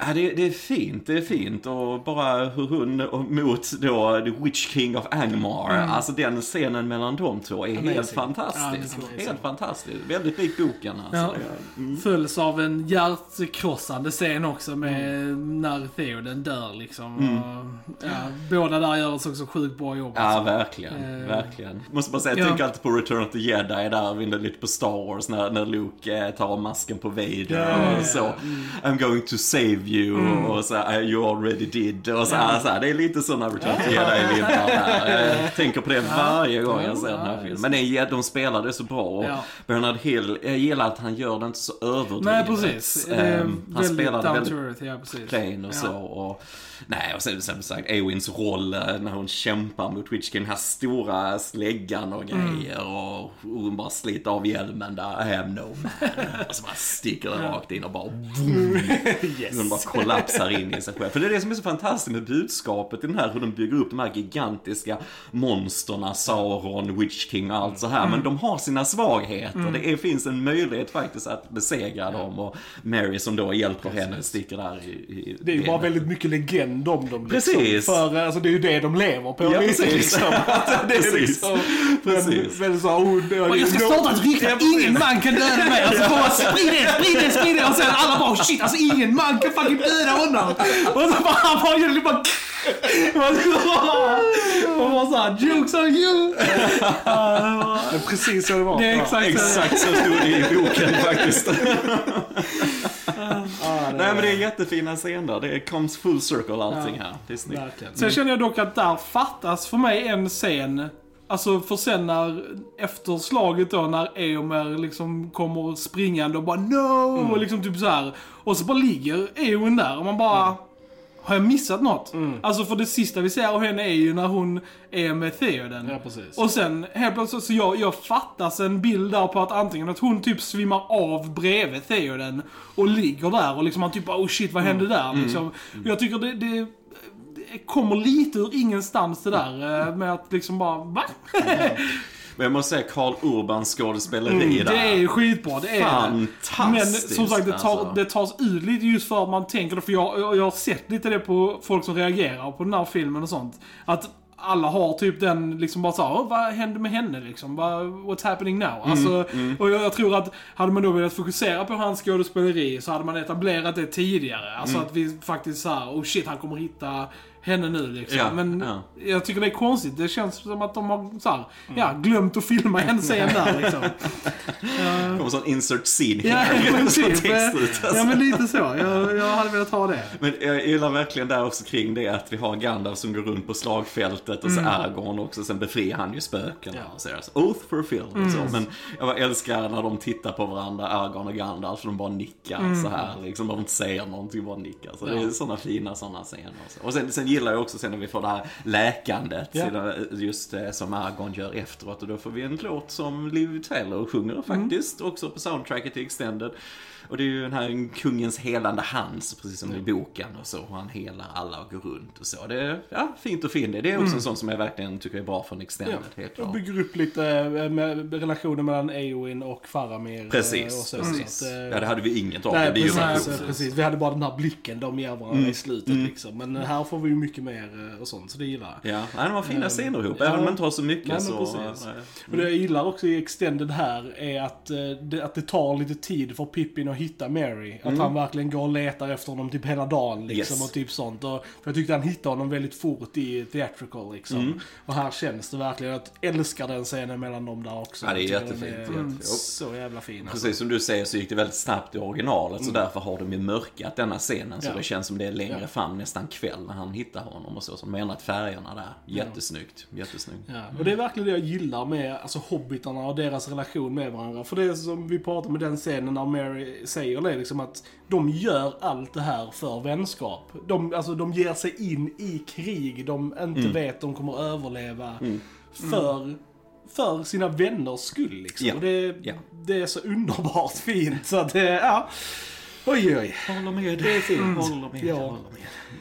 Ja, det, det är fint, det är fint och bara hur hon mot då The Witch King of Angmar, alltså den scenen mellan de två är helt Amazing. fantastisk. Ja, helt fantastisk. Väldigt lik boken alltså. Ja. Det- Följs av en hjärtkrossande scen också med när Theoden dör liksom. Och, ja, båda där gör också sjukt bra jobb. Ja, Alltså. verkligen. Eh, verkligen. Måste bara säga, jag ja. tänker alltid på Return of the Jedi där, lite på Star Wars när, när Luke eh, tar masken på Vader och så. I'm going to save you och så här, you already did och så här, så här. Det är lite sådana Return of the Jedi-vibbar där. Jag tänker på det varje gång jag ser den här filmen. Men det, de spelar det så bra och Ja. Bernard Hill, jag gillar att han gör det inte så överdrivet. Nej, precis. Ehm, han spelar det väldigt ja precis. plain och Ja. så. Och, nej, och sen som sagt, Eowins roll eh, när hon kämpar mot Witch King, den här stora släggan och grejer och hon bara sliter av hjälmen där, I am no man. och så bara sticker den rakt in och bara boom, Hon bara kollapsar in i sig själv. För det är det som är så fantastiskt med budskapet i den här, hur de bygger upp de här gigantiska monsterna, Sauron, Witch King och allt så här. Men de har sina svagheter. Det är, finns en möjlighet faktiskt att besegra dem och Mary som då hjälper henne sticker där i, i Det är ju bara väldigt mycket legend om dem. Precis. Liksom. För alltså, det är ju det de lever på. Ja, precis. Liksom. Att det är Precis. liksom, Precis. Men, men så, hon, Och jag ska starta ett rykte att ingen man kan döda mig. Och så kommer man sprid det, sprid det, sprid det. Och sen alla bara shit alltså ingen man kan fucking döda honom. Och så bara han bara egentligen bara... Man bara såhär, jokes on you! Ja, Det är precis så det var. det är Ja. exakt så. Exakt så stod det i boken faktiskt. Ja, det Nej men det är jättefina scener. Det comes full circle allting här. Det är snyggt. Verkligen. Sen känner jag dock att där fattas för mig en scen. Alltså för sen när, efter slaget då, när Eomer liksom kommer springande och bara no! Och liksom typ så här. Och så bara ligger Eowyn där och man bara... Har jag missat något? Alltså för det sista vi ser av henne är ju när hon är med Theoden. Ja, precis. Och sen helt plötsligt, så jag, jag fattas en bild där på att antingen att hon typ svimmar av bredvid Theoden och ligger där och liksom man typ bara, oh shit vad hände där liksom. Och Jag tycker det, det kommer lite ur ingenstans det där eh, med att liksom bara, va? Men jag måste säga Karl Urbans skådespeleri där. Det är ju skitbra, det är det. Men Fantastiskt. som sagt, det, tar, alltså. det tas ut lite just för att man tänker. För jag, jag, har sett lite det på folk som reagerar på den här filmen och sånt. Att alla har typ den, liksom bara såhär, "Åh, vad hände med henne liksom? What's happening now? Mm, Alltså, Och jag, jag tror att, hade man då velat fokusera på hans skådespeleri så hade man etablerat det tidigare. Alltså Mm. att vi faktiskt såhär, oh shit, han kommer hitta henne nu liksom. Ja, Men ja. jag tycker det är konstigt. Det känns som att de har såhär, ja, glömt att filma en scen där liksom. Det kommer sån insert scene Ja, men Så typ. ut, alltså. Ja, men lite så. Jag, jag hade velat ha det. Men jag gillar verkligen där också kring det att vi har Gandalf som går runt på slagfältet och så Aragorn också. Sen befriar han ju spökena och säger så, Oath fulfilled och så. Men jag älskar när de tittar på varandra, Aragorn och Gandalf, och de bara nickar så här liksom. De inte säger någonting, bara nickar. Så det är sådana fina sådana scener. Och, så. och sen, sen gillar jag också sen när vi får det här läkandet, Ja. just det som Aragorn gör efteråt. Och då får vi en låt som Liv Taylor sjunger faktiskt, också på soundtracket till Extended. Och det är ju den här kungens helande hand, så precis som i boken och så. Och han helar alla och går runt och så. Det är ja, fint och fint. Det är också en sån som jag verkligen tycker är bra från Extended, helt Och klart. bygger upp lite eh, med relationen mellan Eowyn och Faramir. eh, Precis, och så, precis. Så att, eh, Ja, det hade vi inget av. Nej, det precis, roligt. precis. Vi hade bara den här blicken de ger varandra Mm. i slutet liksom. Men här får vi ju mycket mer och sånt, så det gillar jag. Ja, nej, de har fina scener ihop. ja. Även om man inte har så mycket Nej, men så... precis. nej. Och det jag gillar också i Extended här är att, det, att det tar lite tid för Pippin att hitta Mary. Att han verkligen går och letar efter honom typ hela dagen liksom Mm. Yes. och typ sånt. Och, för jag tyckte han hittade honom väldigt fort i Theatrical liksom. Mm. Och här känns det verkligen, jag älskar den scenen mellan dem där också. Ja, det är jättefint, är jättefint. Så jävla fin alltså. Precis som du säger så gick det väldigt snabbt i originalet så därför har de ju mörkat denna scenen så Mm. Ja. det känns som det är längre Ja. fram nästan kväll när han hittar honom och så. Som ändrat färgerna där. Jättesnyggt. Jättesnyggt. Ja, och det är verkligen det jag gillar med alltså, hobbitarna och deras relation med varandra. För det är som vi pratade med den scenen när Mary säger det, liksom att de gör allt det här för vänskap. De, alltså, de ger sig in i krig de inte Mm. vet de kommer överleva för, för sina vänners skull. Liksom. Ja. Och det, Ja. det är så underbart fint. Så att det, ja. Oj, oj. Håller med. Det är fint. Håller med. Ja. Håller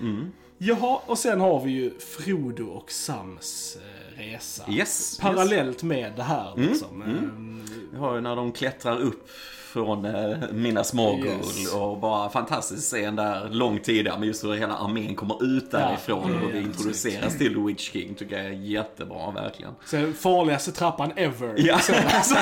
med. Jaha, och sen har vi ju Frodo och Sams eh, resa. Yes. Parallellt med det här liksom. Ehm, Vi har ju när de klättrar upp från eh, Minas Morgul Yes. och bara fantastisk scen där långt tidigare men just hur hela armén kommer ut därifrån och hur vi Ja, introduceras till The Witch King tycker jag är jättebra verkligen. Så farligaste trappan ever. Ja. Så, alltså, så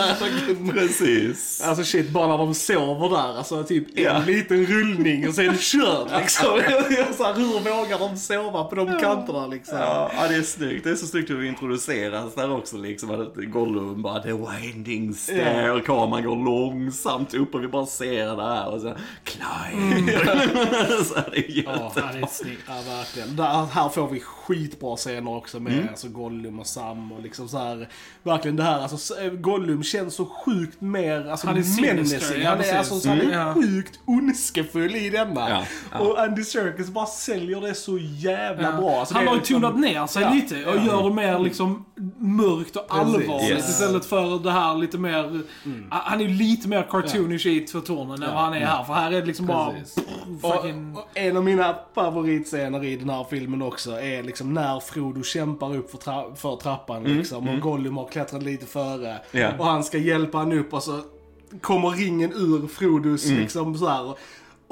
här, Precis. alltså shit, bara när de sover där. Alltså typ en Ja. liten rullning och sen kört liksom. så här, hur vågar de sova på de kanterna liksom? Ja, ja, det är snyggt. Det är så snyggt hur vi introduceras där också liksom. Att Gollum bara the winding stair. Ja. Och kameran går långsamt upp och vi bara ser det här och sen climb. så här, det är Ja, jätte... det är snyggt. Ja, verkligen. Där, här får vi skitbra scener också med Mm. alltså, Gollum och Sam och liksom så här. Verkligen det här, alltså eh, Gollum känns så sjukt mer, alltså Han är ja, Han är, alltså, så han är Mm. Sjukt ondskefull i denna. Ja, ja. Och Andy Serkis bara säljer det så jävla Ja. bra. Alltså, han har ju liksom- tonat ner sig Ja, lite och ja. gör det mer liksom mörkt och allvarligt Yes. istället för det här lite mer... Han är ju lite mer cartoonish i Två Tornen än vad han är här. För här är det liksom bara... Precis. pff, fucking... Och, och en av mina favoritscener i den här filmen också är liksom när Frodo kämpar upp för, tra- för trappan liksom. Och Gollum har klättrat lite före. Ja. Och han ska hjälpa han upp och så kommer ringen ur Frodos liksom så här.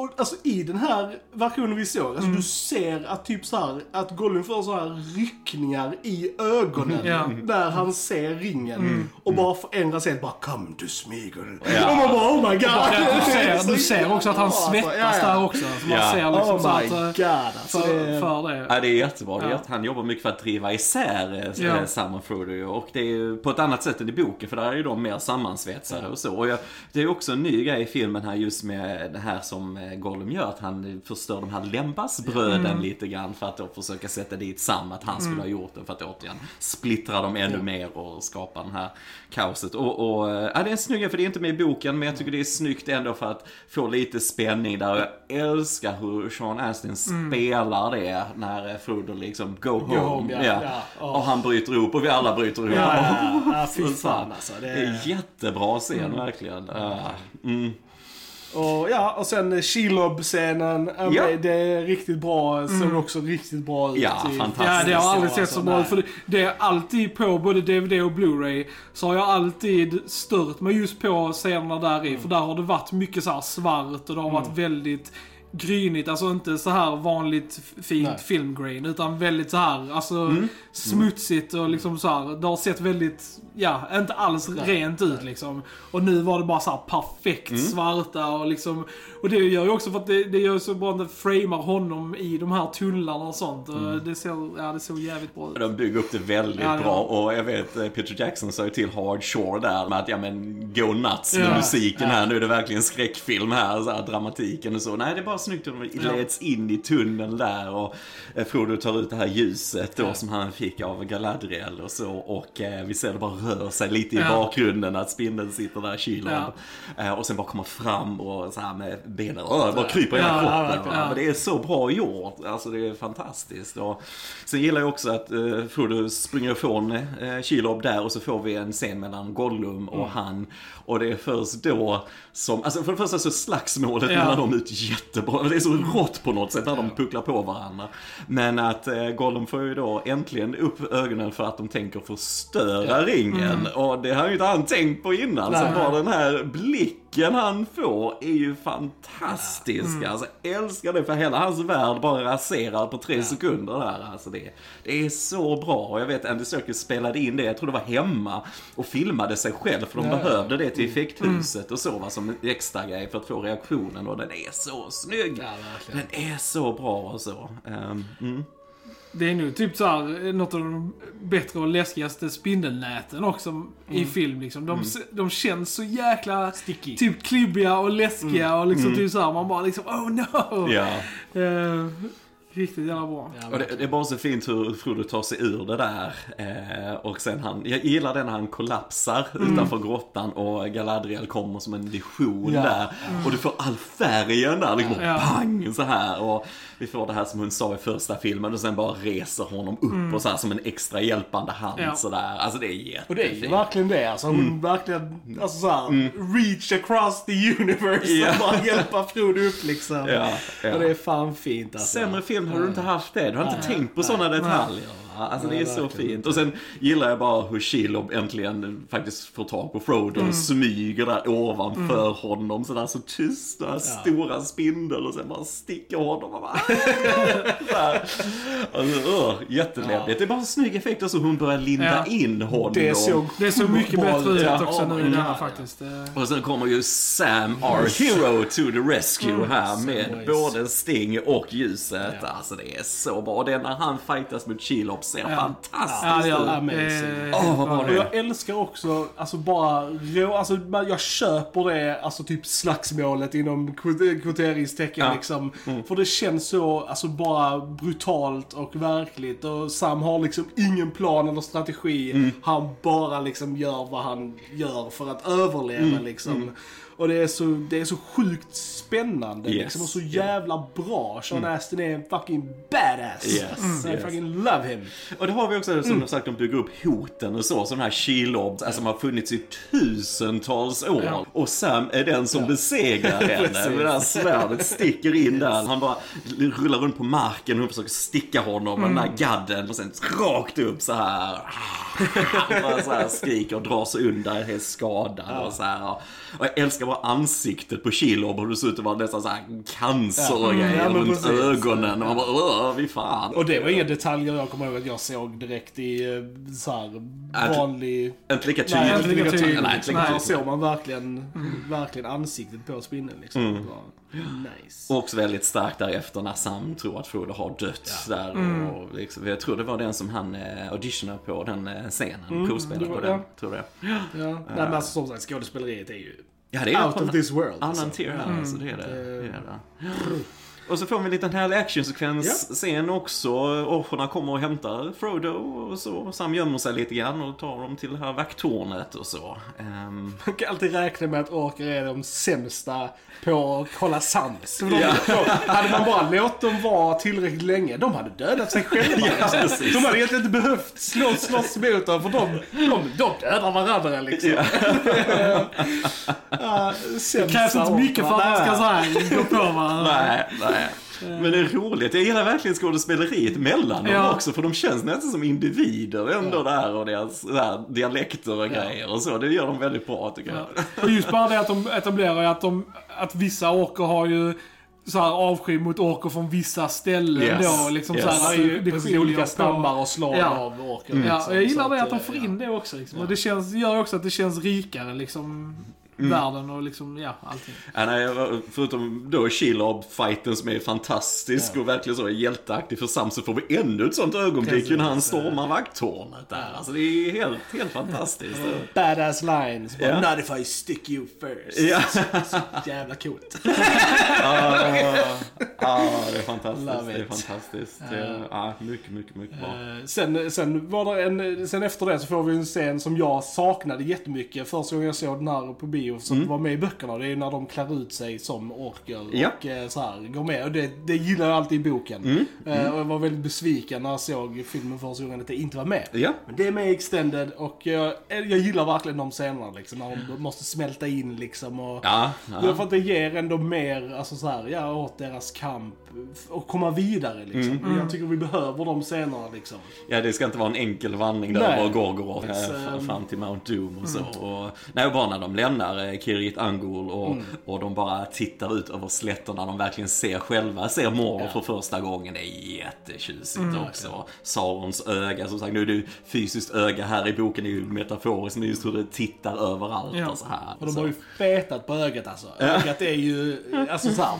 Och alltså i den här versionen vi såg, alltså Mm. du ser att typ så här, att Gollum får så här ryckningar i ögonen. Mm. när han ser ringen. Och bara förändras helt, bara come to Smeagol. Ja. Och man bara oh my god. Ja, du, ser, du ser också att han alltså. svettas Ja, ja. där också. Så man Ja. ser liksom Oh så my att, eh, god alltså. för, det, för det. Ja, det är jättebra. Det är Ja. att han jobbar mycket för att driva isär eh, Ja. Sam och Frodo och det är på ett annat sätt än i boken för där är ju de mer sammansvetsade och så. Och jag, det är också en ny grej i filmen här just med det här som eh, Gollum gör, att han förstör de här lembasbröden Mm. lite grann för att då försöka sätta dit Sam, att han skulle ha gjort det för att återigen splittra dem ännu mer och skapa det här kaoset. Och, och eh, ja, det är en snygg för det är inte med i boken, men jag tycker det är snyggt ändå för att få lite spänning där. Och Jag älskar hur Sean Astin spelar det när eh, Frodo liksom go home. home, ja, ja. Åh. Och han bryter ihop och vi alla bryter ihop. Ja, ja, ja, fy Så fan alltså. Det Det är jättebra scen verkligen. Ah, Mm. Och ja, och sen Shelob-scenen. ja. Det, det är riktigt bra. Såg också riktigt bra ut. Ja, i- fantastiskt. Ja, det har aldrig sett så bra ut. För det, det är alltid på både DVD och Blu-ray så har jag alltid stört mig just på scenerna där i. För där har det varit mycket så här svart och det har varit väldigt grynigt. Alltså inte så här vanligt fint Nej. filmgrain. Utan väldigt så här, alltså smutsigt och liksom så här. Det har sett väldigt, ja, inte alls rent ut liksom. Och nu var det bara så här perfekt svarta och liksom. Och det gör ju också för att det, det gör så bra att det framar honom i de här tunnlarna och sånt. Och Det ser, ja det såg jävligt bra ut. De bygger upp det väldigt Ja, ja. bra och jag vet eh, Peter Jackson sa ju till Hard Shore där med att ja men go nuts med Ja. musiken här. Nu är det verkligen skräckfilm här, så här dramatiken och så. Nej det är bara snyggt hur de leds in i tunneln där och eh, Frodo tar ut det här ljuset då som han fick av Galadriel och så och eh, vi ser det bara rör sig lite i Ja. bakgrunden att spindeln sitter där kyld Ja. eh, och sen bara kommer fram och så här med benen, äh, bara kryper i hela Ja, kroppen. Men det är så bra gjort. Alltså det är fantastiskt. Och sen gillar jag också att eh, Frodo springer ifrån eh, Shelob där och så får vi en scen mellan Gollum och Mm. han. Och det är först då som, alltså för det första så slagsmålet Ja. mellan dem ut jättebra. Det är så rått på något sätt när de pucklar på varandra. Men att eh, Gollum får ju då äntligen upp ögonen för att de tänker förstöra ringen. Och det har ju inte han tänkt på innan. Så Mm. Nej. bara den här blicken han får är ju fantastisk. Mm. Alltså älskar det för hela hans värld bara raserar på tre sekunder där. Alltså det, det är så bra. Och jag vet Andy Serkis spelade in det, jag tror det var hemma och filmade sig själv för de Ja. behövde det till Mm. effekthuset och så va, som en extra grej för att få reaktionen och den är så snygg. Ja. Den är så bra och så. Ehm, mm. Det är nog typ så här, något av de bättre och läskigaste spindelnäten också i film liksom. De, de känns så jäkla Sticky. typ klibbiga och läskiga och liksom typ så här, man bara liksom oh no! Ja. Eh, riktigt jävla bra. Och det, det är bara så fint hur Frodo tar sig ur det där. Eh, och sen han, jag gillar det när han kollapsar utanför grottan och Galadriel kommer som en vision Ja. där. Och du får all färgen där, liksom Ja. pang så här. Och vi får det här som hon sa i första filmen och sen bara reser honom upp och så här som en extra hjälpande hand Ja. sådär. Alltså det är jättefint. Och det är ju verkligen det. Alltså, hon verkligen, alltså såhär, reach across the universe Ja. och bara hjälpa Frodo upp liksom. Ja, ja. Och det är fan fint alltså. Sämre film hade du inte haft det. Du har inte tänkt på sådana detaljer. Alltså det är så fint. Och sen gillar jag bara hur Shelob äntligen faktiskt får tag på Frodo och smyger där ovanför honom sådär så tyst. Den här stora spindel och sen bara sticker honom och bara alltså, uh, Jätteläbbigt. Det är bara en snygg effekt och så hon börjar linda Ja. in honom. Det såg Det såg mycket bra bättre ut Ja, också nu i denna faktiskt. Och sen kommer ju Sam, our hero to the rescue här med både Sting och ljuset. Alltså det är så bra. Och det är när han fightas mot Shelob ser Ja. fantastiskt ja, ut. det. Amazing. Eh, Åh, vad bra Och det jag älskar också, alltså bara rå, alltså jag köper det, alltså typ slagsmålet inom kvot- kvoteringstecken Ja. liksom. För det känns så, alltså bara brutalt och verkligt och Sam har liksom ingen plan eller strategi. Han bara liksom gör vad han gör för att överleva liksom. Och det är så, det är så sjukt spännande Yes. liksom och så jävla bra. Sean Astin är en fucking badass. Yes, So I yes. fucking love him. Och det har vi också som sagt, de bygger upp hoten och så. Så den här Shelob, alltså, som har funnits i tusentals år. Ja. Och Sam är den som besegrar henne. Med det här svärdet sticker in där. Han bara rullar runt på marken och hon försöker sticka honom med den här gadden. Och sen rakt upp så här. Han bara så här skriker och drar sig undan, helt skadad och så här. Och jag älskar stora ansiktet på Shelob och det såg ut att vara nästan såhär cancer och Ja. grejer Ja, runt precis. ögonen. Och man bara, fy fan. Och det var inga detaljer jag kommer ihåg att jag såg direkt i eh, så här Att- vanlig... Inte lika Nej, tydligt. inte lika tydligt. Nej, inte lika Här tydligt. såg man verkligen, verkligen ansiktet på spindeln liksom. Mm. Nice. Och också väldigt starkt därefter när Sam tror att Frodo har dött där. Mm. Och liksom, jag tror det var den som han eh, auditionade på, den eh, scenen. Provspelade Mm, det på den, ja. tror jag. Ja. Nej, men alltså som sagt, skådespeleriet är ju Ja, det är out of this world. alltså. annan tier här, alltså, det är det. Det- det, är det. Och så får vi en liten härlig actionsekvens sen också. Offren kommer och hämtar Frodo och så. Sam gömmer sig lite grann och tar dem till det här vakttornet och så. Ehm, Man kan alltid räkna med att orker är de sämsta på att hålla sams. Ja. hade man bara låtit dem vara tillräckligt länge, de hade dödat sig själva. Ja, de hade egentligen inte behövt slå, slåss mot dem, för de, de, de dödar varandra liksom. Ja. Ja, sämsta krävs inte mycket för att man ska så här, gå på varandra. nej, nej. Men det är roligt. Jag gillar verkligen skådespeleriet mellan dem Ja. också. För de känns nästan som individer ändå där och deras där, dialekter och grejer och så. Det gör de väldigt bra tycker jag. Ja. Och just bara det att de etablerar att, de, att vissa orker har ju så här avsky mot orker från vissa ställen Yes. då. Liksom Yes. så Det här, det precis skiljer olika stammar och slag Ja. av orker. Ja, liksom. jag gillar Så det att de får ja. in det också. Liksom. Och det känns, gör också att det känns rikare, liksom, världen och liksom, ja, allting. Ja, nej, förutom då Shelob-fighten som är fantastisk och verkligen så hjälteaktig för Sam så får vi ännu ett sånt ögonblick ju när han stormar vakttornet där. Alltså det är helt, helt fantastiskt. Badass lines. Bara, Ja. Not if I stick you first. Ja. Så jävla coolt. Ja, ja, det är fantastiskt. Love Det är fantastiskt. Är, ja, mycket, mycket, mycket bra. Eh, Sen, sen, var det en, sen efter det så får vi en scen som jag saknade jättemycket första gången jag såg den här på bio som var med i böckerna. Det är när de klär ut sig som orker Ja. och eh, så här, går med. Och det, det gillar jag alltid i boken. Eh, Och jag var väldigt besviken när jag såg filmen första gången att det inte var med. Ja. Men det är med i Extended och jag, jag gillar verkligen de scenerna liksom. När de måste smälta in liksom och... Ja, Ja. För att det ger ändå mer, alltså så här, ja, åt deras kamp och komma vidare liksom. Mm. Jag tycker vi behöver de scenerna liksom. ja, det ska inte vara en enkel vandring där Nej. över Gorgoroth eh, It's, f- um, fram till Mount Doom och så. Och, nej, och bara när de lämnar eh, Kirit Angul och, och de bara tittar ut över slätterna. De verkligen ser själva, ser Mordor för första gången. Det är jättetjusigt också. Saurons öga, som sagt, nu är det ju fysiskt öga här i boken, är ju metaforiskt, men just hur det tittar överallt Ja. och så här. Och de Så- har ju fetat på ögat alltså. Ögat är ju, alltså såhär,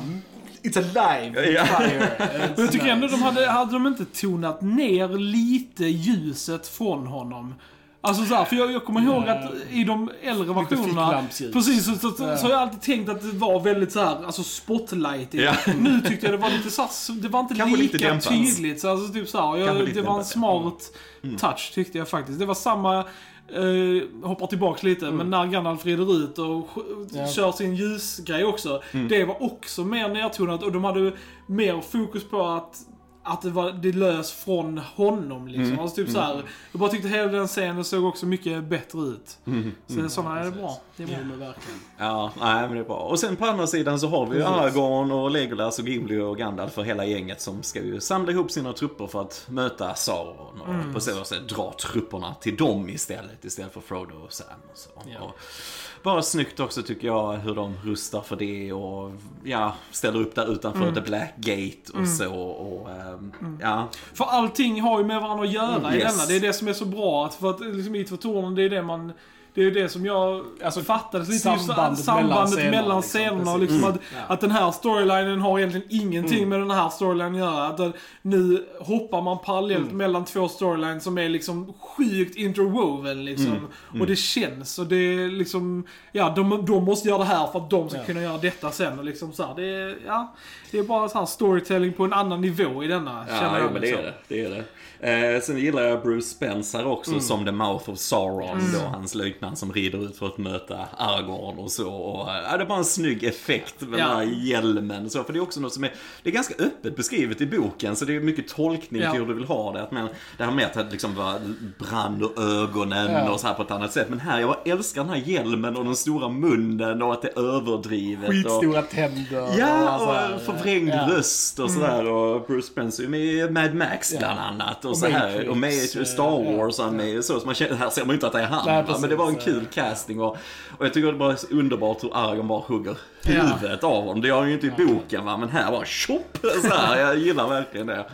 it's alive. Ja. Fire. Jag tycker ändå de hade, hade de inte tonat ner lite ljuset från honom. Alltså så här, för jag, jag kommer ihåg att i de äldre versionerna, precis, så, så, så, så har jag alltid tänkt att det var väldigt så här, alltså spotlightigt. Ja. Nu tyckte jag det var lite så här, det var inte Kanske lite lika dämpat. tydligt. Så alltså, typ så här, jag, lite det var en smart Mm. touch tyckte jag faktiskt. Det var samma, eh, hoppar tillbaks lite, men när Gandalf rider ut och Ja. kör sin ljusgrej också. Mm. Det var också mer nedtonat och de hade mer fokus på att att det var det lös från honom liksom. Mm. Alltså typ så här, Jag bara tyckte hela den scenen såg också mycket bättre ut. Mm. Så sådana är det bra. Det är bra. Ja, verkligen. Ja, nej men det är bra. Och sen på andra sidan så har vi ju Aragorn och Legolas och Gimli och Gandalf för hela gänget som ska ju samla ihop sina trupper för att möta Sauron och på så sätt dra trupperna till dem istället, istället för Frodo och Sam och så. Ja. Och bara snyggt också tycker jag hur de rustar för det och ja, ställer upp där utanför The Black Gate och så och ehm, ja. För allting har ju med varandra att göra Mm, i yes. denna. Det är det som är så bra. Att för att liksom, i Två tornen, det är det man... Det är ju det som jag Alltså, fattades lite. just sambandet sambandet mellan mellan scenerna, scenerna. liksom. Liksom, Precis. att, Ja. att den här storylinen har egentligen ingenting med den här storylinen att göra. Att nu hoppar man parallellt mellan två storylines som är liksom sjukt interwoven liksom. Och det känns. Och det är liksom... Ja, de, de måste göra det här för att de ska Ja. kunna göra detta sen. Och liksom så här, det är... Ja, det är bara så här storytelling på en annan nivå i denna. Ja, känner jag men det liksom. är det. det, är det. Eh, sen gillar jag Bruce Spencer också som The Mouth of Sauron. Då, hans löjtnant som rider ut för att möta Aragorn och så. Och, eh, ja, det är bara en snygg effekt med Ja. den här hjälmen. Så, för det är också något som är, det är ganska öppet beskrivet i boken. Så det är mycket tolkning Ja. till hur du vill ha det. Att, men, det här med att det liksom bara brann ur ögonen Ja. och så här på ett annat sätt. Men här, jag älskar den här hjälmen och den stora munnen och att det är överdrivet. och, Skitstora tänder. Ja, här, och förvrängd ja. röst och sådär. Och Bruce Spencer med Mad Max bland annat. Och, så här, och med i eh, Star ja. Wars. och Han med, så, så man känner, här ser man ju inte att det är han. Nej, precis. men det var en kul casting och, och jag tycker det så underbart hur Aragorn bara hugger huvudet av honom. Det gör han ju inte i boken va, men här bara tjopp! Så här, jag gillar verkligen det.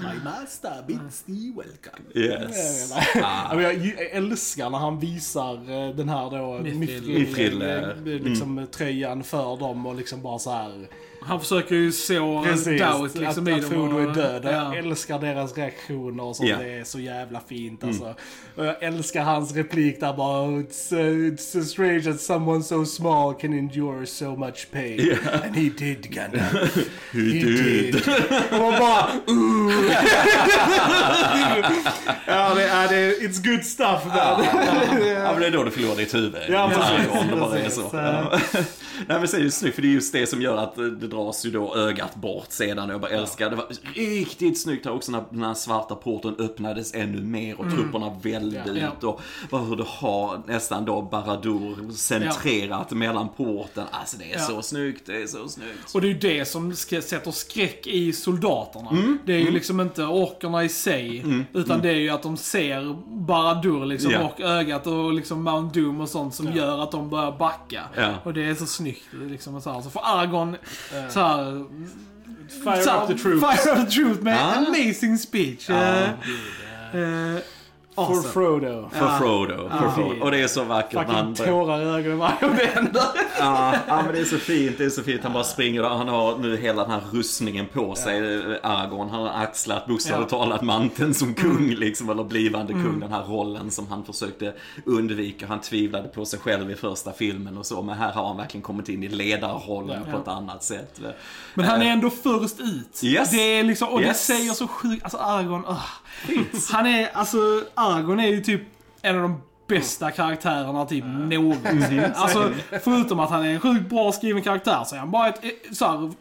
My master bids thee welcome. Yes. Ja, men jag älskar när han visar eh, den här då eh, eh, liksom, tröjan för dem och liksom bara så här. Han försöker ju så Precis, doubt liksom att, i att dem. Frodo är död. Jag Ja. älskar deras reaktioner och sånt. Ja. Det är så jävla fint alltså. Och jag älskar hans replik där bara It's, uh, it's so strange that someone so small can endure so much pain. And he did Gandalf. he did. Och man bara ooh. ja, det är, det är, it's good stuff man. Ja, men det är då du förlorar ditt huvud. Ja, precis, Aragorn, det bara är så. Ja. Nej men så är det ju snyggt, för det är just det som gör att det dras ju då ögat bort sedan. Jag bara älskar det. var riktigt snyggt här också när den här svarta porten öppnades ännu mer och trupperna vällde Mm. Ja. ut. Och bara hur du har nästan då Baradur centrerat mellan porten. Alltså det är Ja. så snyggt, det är så snyggt. Och det är ju det som sätter skräck i soldaterna. Mm. Det är ju liksom inte orkerna i sig, utan det är ju att de ser Baradur liksom, Ja. och ögat och liksom Mount Doom och sånt som gör att de börjar backa. Ja. Och det är så snyggt. Liksom, och så, här. så får Argon så här, Fire så här, up the troops. Fire up the truth med Ah. amazing speech. Eh, eh, For awesome. Frodo. För Frodo, för Frodo. Och det är så vackert. Fucking tårar i ögonen varje gång det händer. Ja, ja, men det är så fint, det är så fint. Han bara springer och han har nu hela den här rustningen på sig. Aragorn, han har axlat bokstavligt Ja. talat manteln som kung liksom, eller blivande kung. Den här rollen som han försökte undvika. Han tvivlade på sig själv i första filmen och så, men här har han verkligen kommit in i ledarrollen på ett annat sätt. Men han är ändå först ut. Yes. Det är liksom, och Yes. det säger så sjukt, alltså Argon, Han är, alltså Argon är ju typ en av de bästa karaktärerna typ någonsin. Alltså, förutom att han är en sjukt bra skriven karaktär så är han bara ett, ett så här,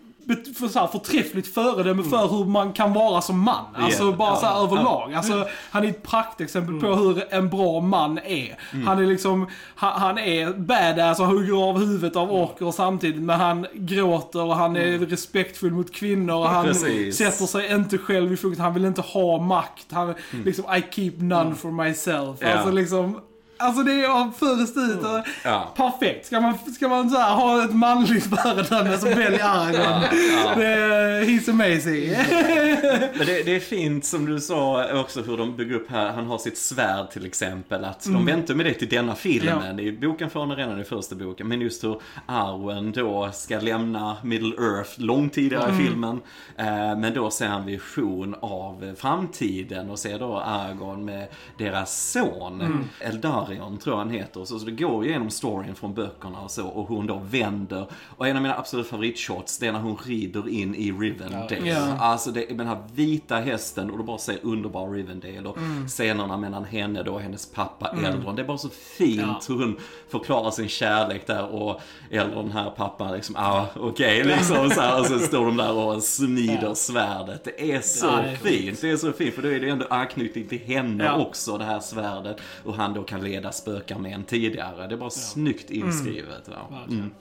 för, så här, förträffligt föredöme för hur man kan vara som man. Alltså Yeah. bara så här Ja. överlag. Alltså, han är ett praktexempel på hur en bra man är. Han är liksom, han, han är badass och hugger av huvudet av orker samtidigt men han gråter och han är respektfull mot kvinnor och han Precis. sätter sig inte själv i fokus. Han vill inte ha makt. Han liksom, I keep none for myself. Alltså liksom, Alltså det är först ut. och- Ja. Perfekt. Ska man, ska man så här, ha ett manligt föredöme så välj Aragorn. Det är- He's amazing. Men det, det är fint som du sa också hur de bygger upp här. Han har sitt svärd till exempel. Att de väntar med det till denna filmen. I boken får han redan i första boken. Men just hur Arwen då ska lämna Middle Earth långt tidigare i filmen. Eh, men då ser han vision av framtiden och ser då Aragorn med deras son. Eldarion tror jag han heter. Så, så det går ju igenom storyn från böckerna och så. Och hon då vänder. Och en av mina absolut favoritshots det är när hon rider in i Rivendell. Ja. Alltså det är den här vita hästen och du bara ser underbar Rivendell och Mm. scenerna mellan henne då och hennes pappa Eldron. Det är bara så fint hur hon förklarar sin kärlek där och Eldron här pappa liksom, ja ah, okej liksom så här, och så står de där och smider svärdet. Det är så Ja, det är fint. Det är så fint för då är det ändå anknytning till henne Ja. också det här svärdet och han då kan leda spöken med en tidigare. Det är bara snyggt inskrivet. Va? Mm.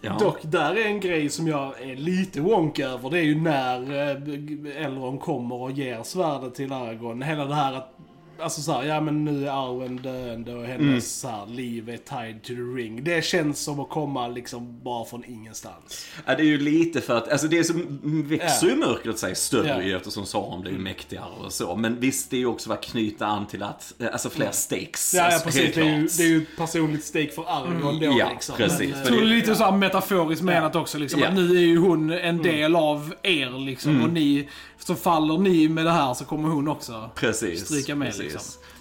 Ja. Dock, där är en grej som jag är lite wonk över. Det är ju när eh, Elrond kommer och ger svärdet till Aragorn. Hela det här att, alltså så här, ja men nu är Arwen döende och hennes Mm. så här, liv är tied to the ring. Det känns som att komma liksom bara från ingenstans. Ja, det är ju lite för att, alltså det som växer ju mörkret sig större Ja. ju eftersom Sauron blir ju mäktigare och så. Men visst, det är ju också att knyta an till att, eh, alltså fler stakes. Ja, ja alltså, precis. Det är, ju, det är ju ett personligt stake för Aragorn då Ja, liksom. precis. Men, tror det- det är lite så här metaforiskt menat också. Liksom, att nu är ju hon en del av er liksom. Och ni, så faller ni med det här så kommer hon också Precis. stryka med precis. liksom.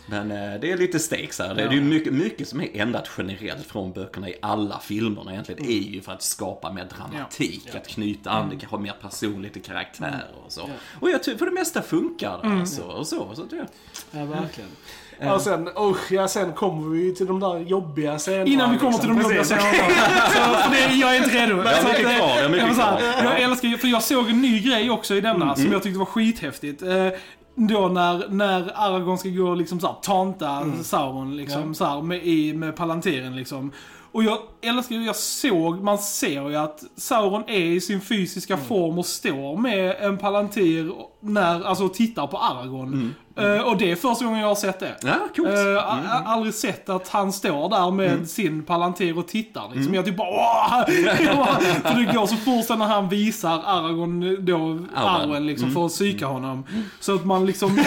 Men eh, det är lite stakes här. Det är ju mycket, mycket som är ändrat generellt från böckerna i alla filmerna egentligen. är ju för att skapa mer dramatik. Att knyta an det, ha mer personligt till karaktärer och så. Och jag tycker för det mesta funkar det alltså. Och så, så att jag, Ja, verkligen. Ja, och sen, oh, ja, sen kommer vi till de där jobbiga scenerna. Innan vi kommer till de liksom. jobbiga Precis. scenerna. Så för det, jag är inte redo. har Så mycket att, eh, kvar, jag har mycket kvar. Jag älskar för jag såg en ny grej också i denna Mm, som jag tyckte var skithäftigt. Då när, när Aragorn ska gå och liksom så här, tanta Mm. Sauron liksom, så här, med, i, med Palanteren liksom. Och jag älskar ju, jag såg, man ser ju att Sauron är i sin fysiska Mm. form och står med en palantir när, alltså tittar på Aragorn. Eh, och det är första gången jag har sett det. Mm. Ja, coolt. Mm. Eh, a- aldrig sett att han står där med sin palantir och tittar. Liksom. Mm. Jag typ bara åh! För det går så fort när han visar Aragorn då, Arwen liksom, Mm. för att psyka honom. Så att man liksom...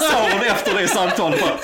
Sauron efter det samtalet bara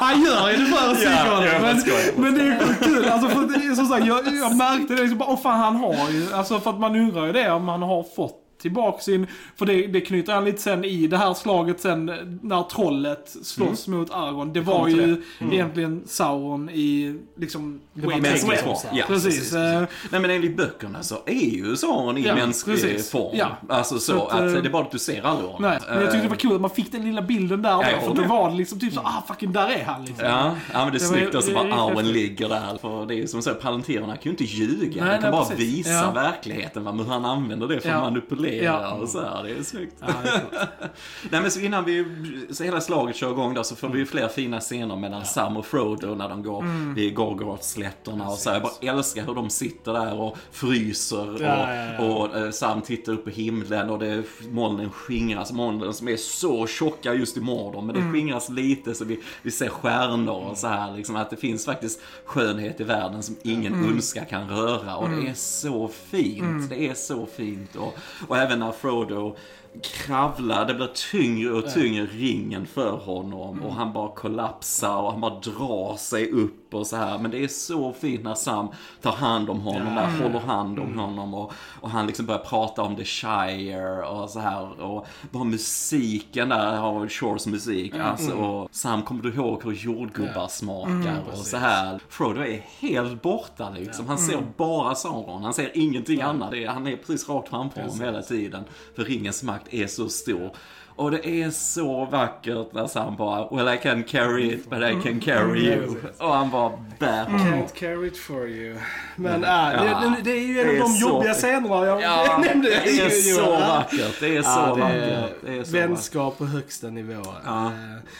Han gör ju det för att psyka honom. ja, men, men det är kul. Alltså, för som sagt, jag, jag märkte det liksom bara, åh fan han har ju, alltså för att man undrar ju det om han har fått tillbaka sin, för det, det knyter an lite sen i det här slaget sen när trollet slåss mot Aragorn. Det var ju egentligen Sauron i liksom var Way mänsklig form. Ja, precis. precis, Eh, Nej men enligt böckerna så är ju Sauron i Ja, mänsklig precis. form. Ja. Alltså så, Så att, att, eh, det är bara att du ser aldrig honom. Nej, men jag tyckte det var Eh, kul att man fick den lilla bilden där. håller för då var det liksom typ så, ah fucking där är han liksom. Ja, ja, men det är Det var- snyggt alltså det är bara Arwen ligger där. För det är ju som så, palantirerna kan ju inte ljuga. Nej, de kan nej, bara precis. visa Ja. verkligen va, men han använder det för Ja. att manipulera Ja. och så här. Det är snyggt. Ja, det är. Nej men så innan vi, så hela slaget kör igång där så får vi Mm. ju fler fina scener mellan Sam och Frodo när de går vid Gorgoroth-slätterna och så Jag bara älskar hur de sitter där och fryser och, Ja, ja, ja. och eh, Sam tittar upp i himlen och det, molnen skingras. Molnen som är så tjocka just i Mordor men det Mm. skingras lite så vi, vi ser stjärnor och så här liksom att det finns faktiskt skönhet i världen som ingen Mm. ondska kan röra och det är så fint. Det är så fint och, och även när Frodo kravlar, det blir tyngre och tyngre ringen för honom. Och han bara kollapsar och han bara drar sig upp och så här. Men det är så fint när Sam tar hand om honom, där, håller hand om honom och, och han liksom börjar prata om The Shire och så här. Och bara musiken där, Howard Shores musik. Alltså, och Sam, kommer du ihåg hur jordgubbar smakar och så här. Frodo är helt borta liksom. Han ser bara Sauron, han ser ingenting annat. Han är precis rakt framför honom hela tiden. För ringens makt är så stor. Och det är så vackert när Sam bara Well I can carry it but I can carry you. Och han bara bär honom. Can't carry it for you. Men äh, Ja. det, det, det är ju en Det av är de så jobbiga scenerna jag Ja, nämnde. det är så Johan. vackert. Det är så Ja, det vackert. är Det är så vackert. vänskap på högsta nivå. Ja, Eh,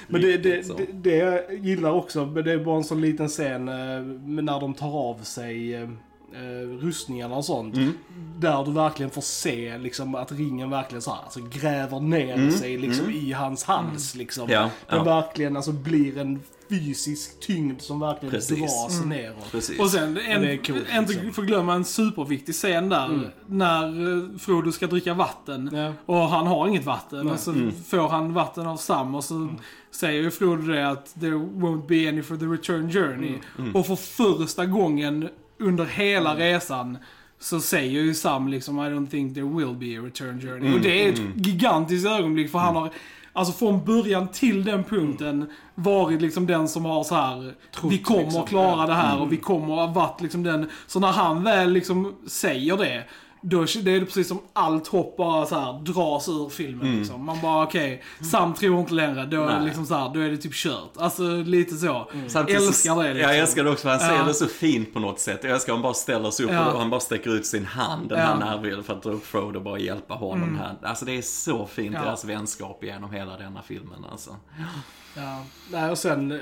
men det, det, så. det, det jag gillar också, men det är bara en sån liten scen eh, när de tar av sig eh, rustningarna och sånt. Mm. Där du verkligen får se liksom, att ringen verkligen så här, alltså, gräver ner sig liksom, i hans hals. Liksom. Mm. Ja, Den ja. verkligen alltså, blir en fysisk tyngd som verkligen Precis. dras neråt. Precis. Och sen, en, är coolt, inte liksom. förglömma en superviktig scen där. När eh, Frodo ska dricka vatten. Ja. Och han har inget vatten. Och så Mm. får han vatten av Sam och så säger ju Frodo det att there won't be any for the return journey. Mm. Och för första gången under hela resan så säger ju Sam liksom I don't think there will be a return journey. Och det är ett gigantiskt ögonblick för han har Alltså från början till den punkten varit liksom den som har så här vi kommer liksom. att klara det här och vi kommer att ha varit liksom den. Så när han väl liksom säger det. Då är det precis som allt hopp bara så här dras ur filmen liksom. Man bara okej, Sam tror inte längre. Då är, det liksom så här, då är det typ kört. Alltså lite så. Samtidigt så- Älskar det liksom. Jag älskar det också han ser Ja. det så fint på något sätt. Jag älskar att han bara ställer sig upp Ja. och han bara sträcker ut sin hand den Ja. här närbilden för att dra upp Frodo och bara hjälpa honom här. Alltså det är så fint Ja. deras vänskap genom hela denna filmen alltså. Ja, nej, och sen,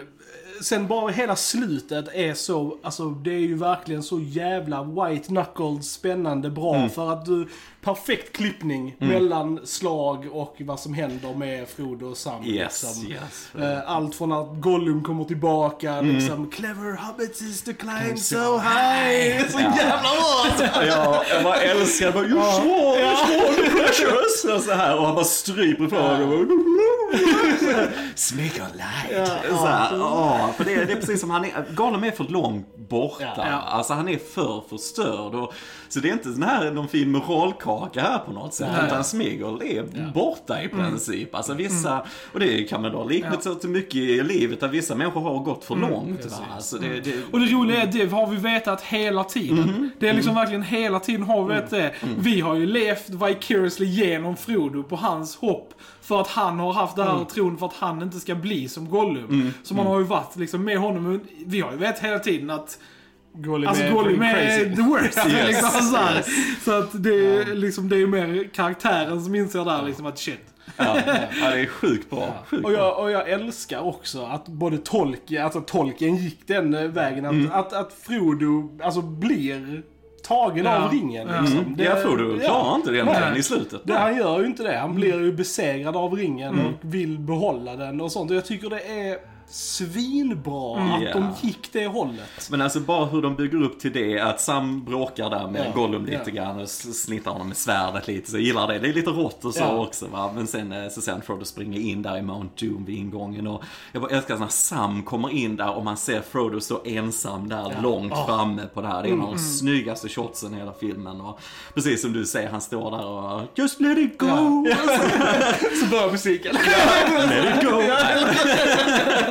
sen bara hela slutet är så, alltså det är ju verkligen så jävla white knuckled spännande bra Mm. för att du, perfekt klippning mellan slag och vad som händer med Frodo och Sam. Yes, liksom. yes. Eh, Allt från att Gollum kommer tillbaka, Mm. liksom Clever hobbits is to climb so high. Så jävla bra! Ja, jag bara älskar bara You swore, you swore the precious! Och så här och han bara stryper ifrån honom. Smeagol light. Så här, för det, det är precis som han är, Gollum är för långt borta. Ja. Alltså han är för förstörd. Och, så det är inte sån här, någon fin moralkaka här på något sätt. Nej. Utan Smeagol är borta i princip. Alltså vissa, och det kan man dra liknelse till mycket i livet där vissa människor har gått för långt. Va? Alltså det, det, Och det roliga är att det har vi vetat hela tiden. Det är liksom verkligen hela tiden har vi vetat det. Vi har ju levt vicariously genom Frodo på hans hopp. För att han har haft det här tron för att han inte ska bli som Gollum. Så man har ju varit liksom med honom. Vi har ju vetat hela tiden att Gollum Alltså är Gollum crazy. är the worst. Yes, liksom, så, yes. så att det är, liksom, det är mer karaktären som inser där liksom att shit. Ja, ja, det är sjukt bra. Sjukt Och jag, och jag älskar också att både Tolkien, alltså Tolkien gick den vägen att, Mm. att, att Frodo alltså blir tagen Ja. av ringen. Ja. Liksom. Mm. Jag tror du klarar inte det Nej. än i slutet. Det, han gör ju inte det. Han blir ju besegrad av ringen Mm. och vill behålla den och sånt. Och jag tycker det är svinbra att Ja. de gick det hållet. Men alltså bara hur de bygger upp till det, att Sam bråkar där med Ja, Gollum lite ja. grann och snittar honom med svärdet lite, så jag gillar det. Det är lite rått och så Ja. också va. Men sen eh, så sen Frodo springer in där i Mount Doom vid ingången och jag bara älskar när Sam kommer in där och man ser Frodo stå ensam där långt framme på det här. Det är en av de snyggaste shotsen i hela filmen och precis som du säger, han står där och Just let it go! Så börjar musiken. Let it go!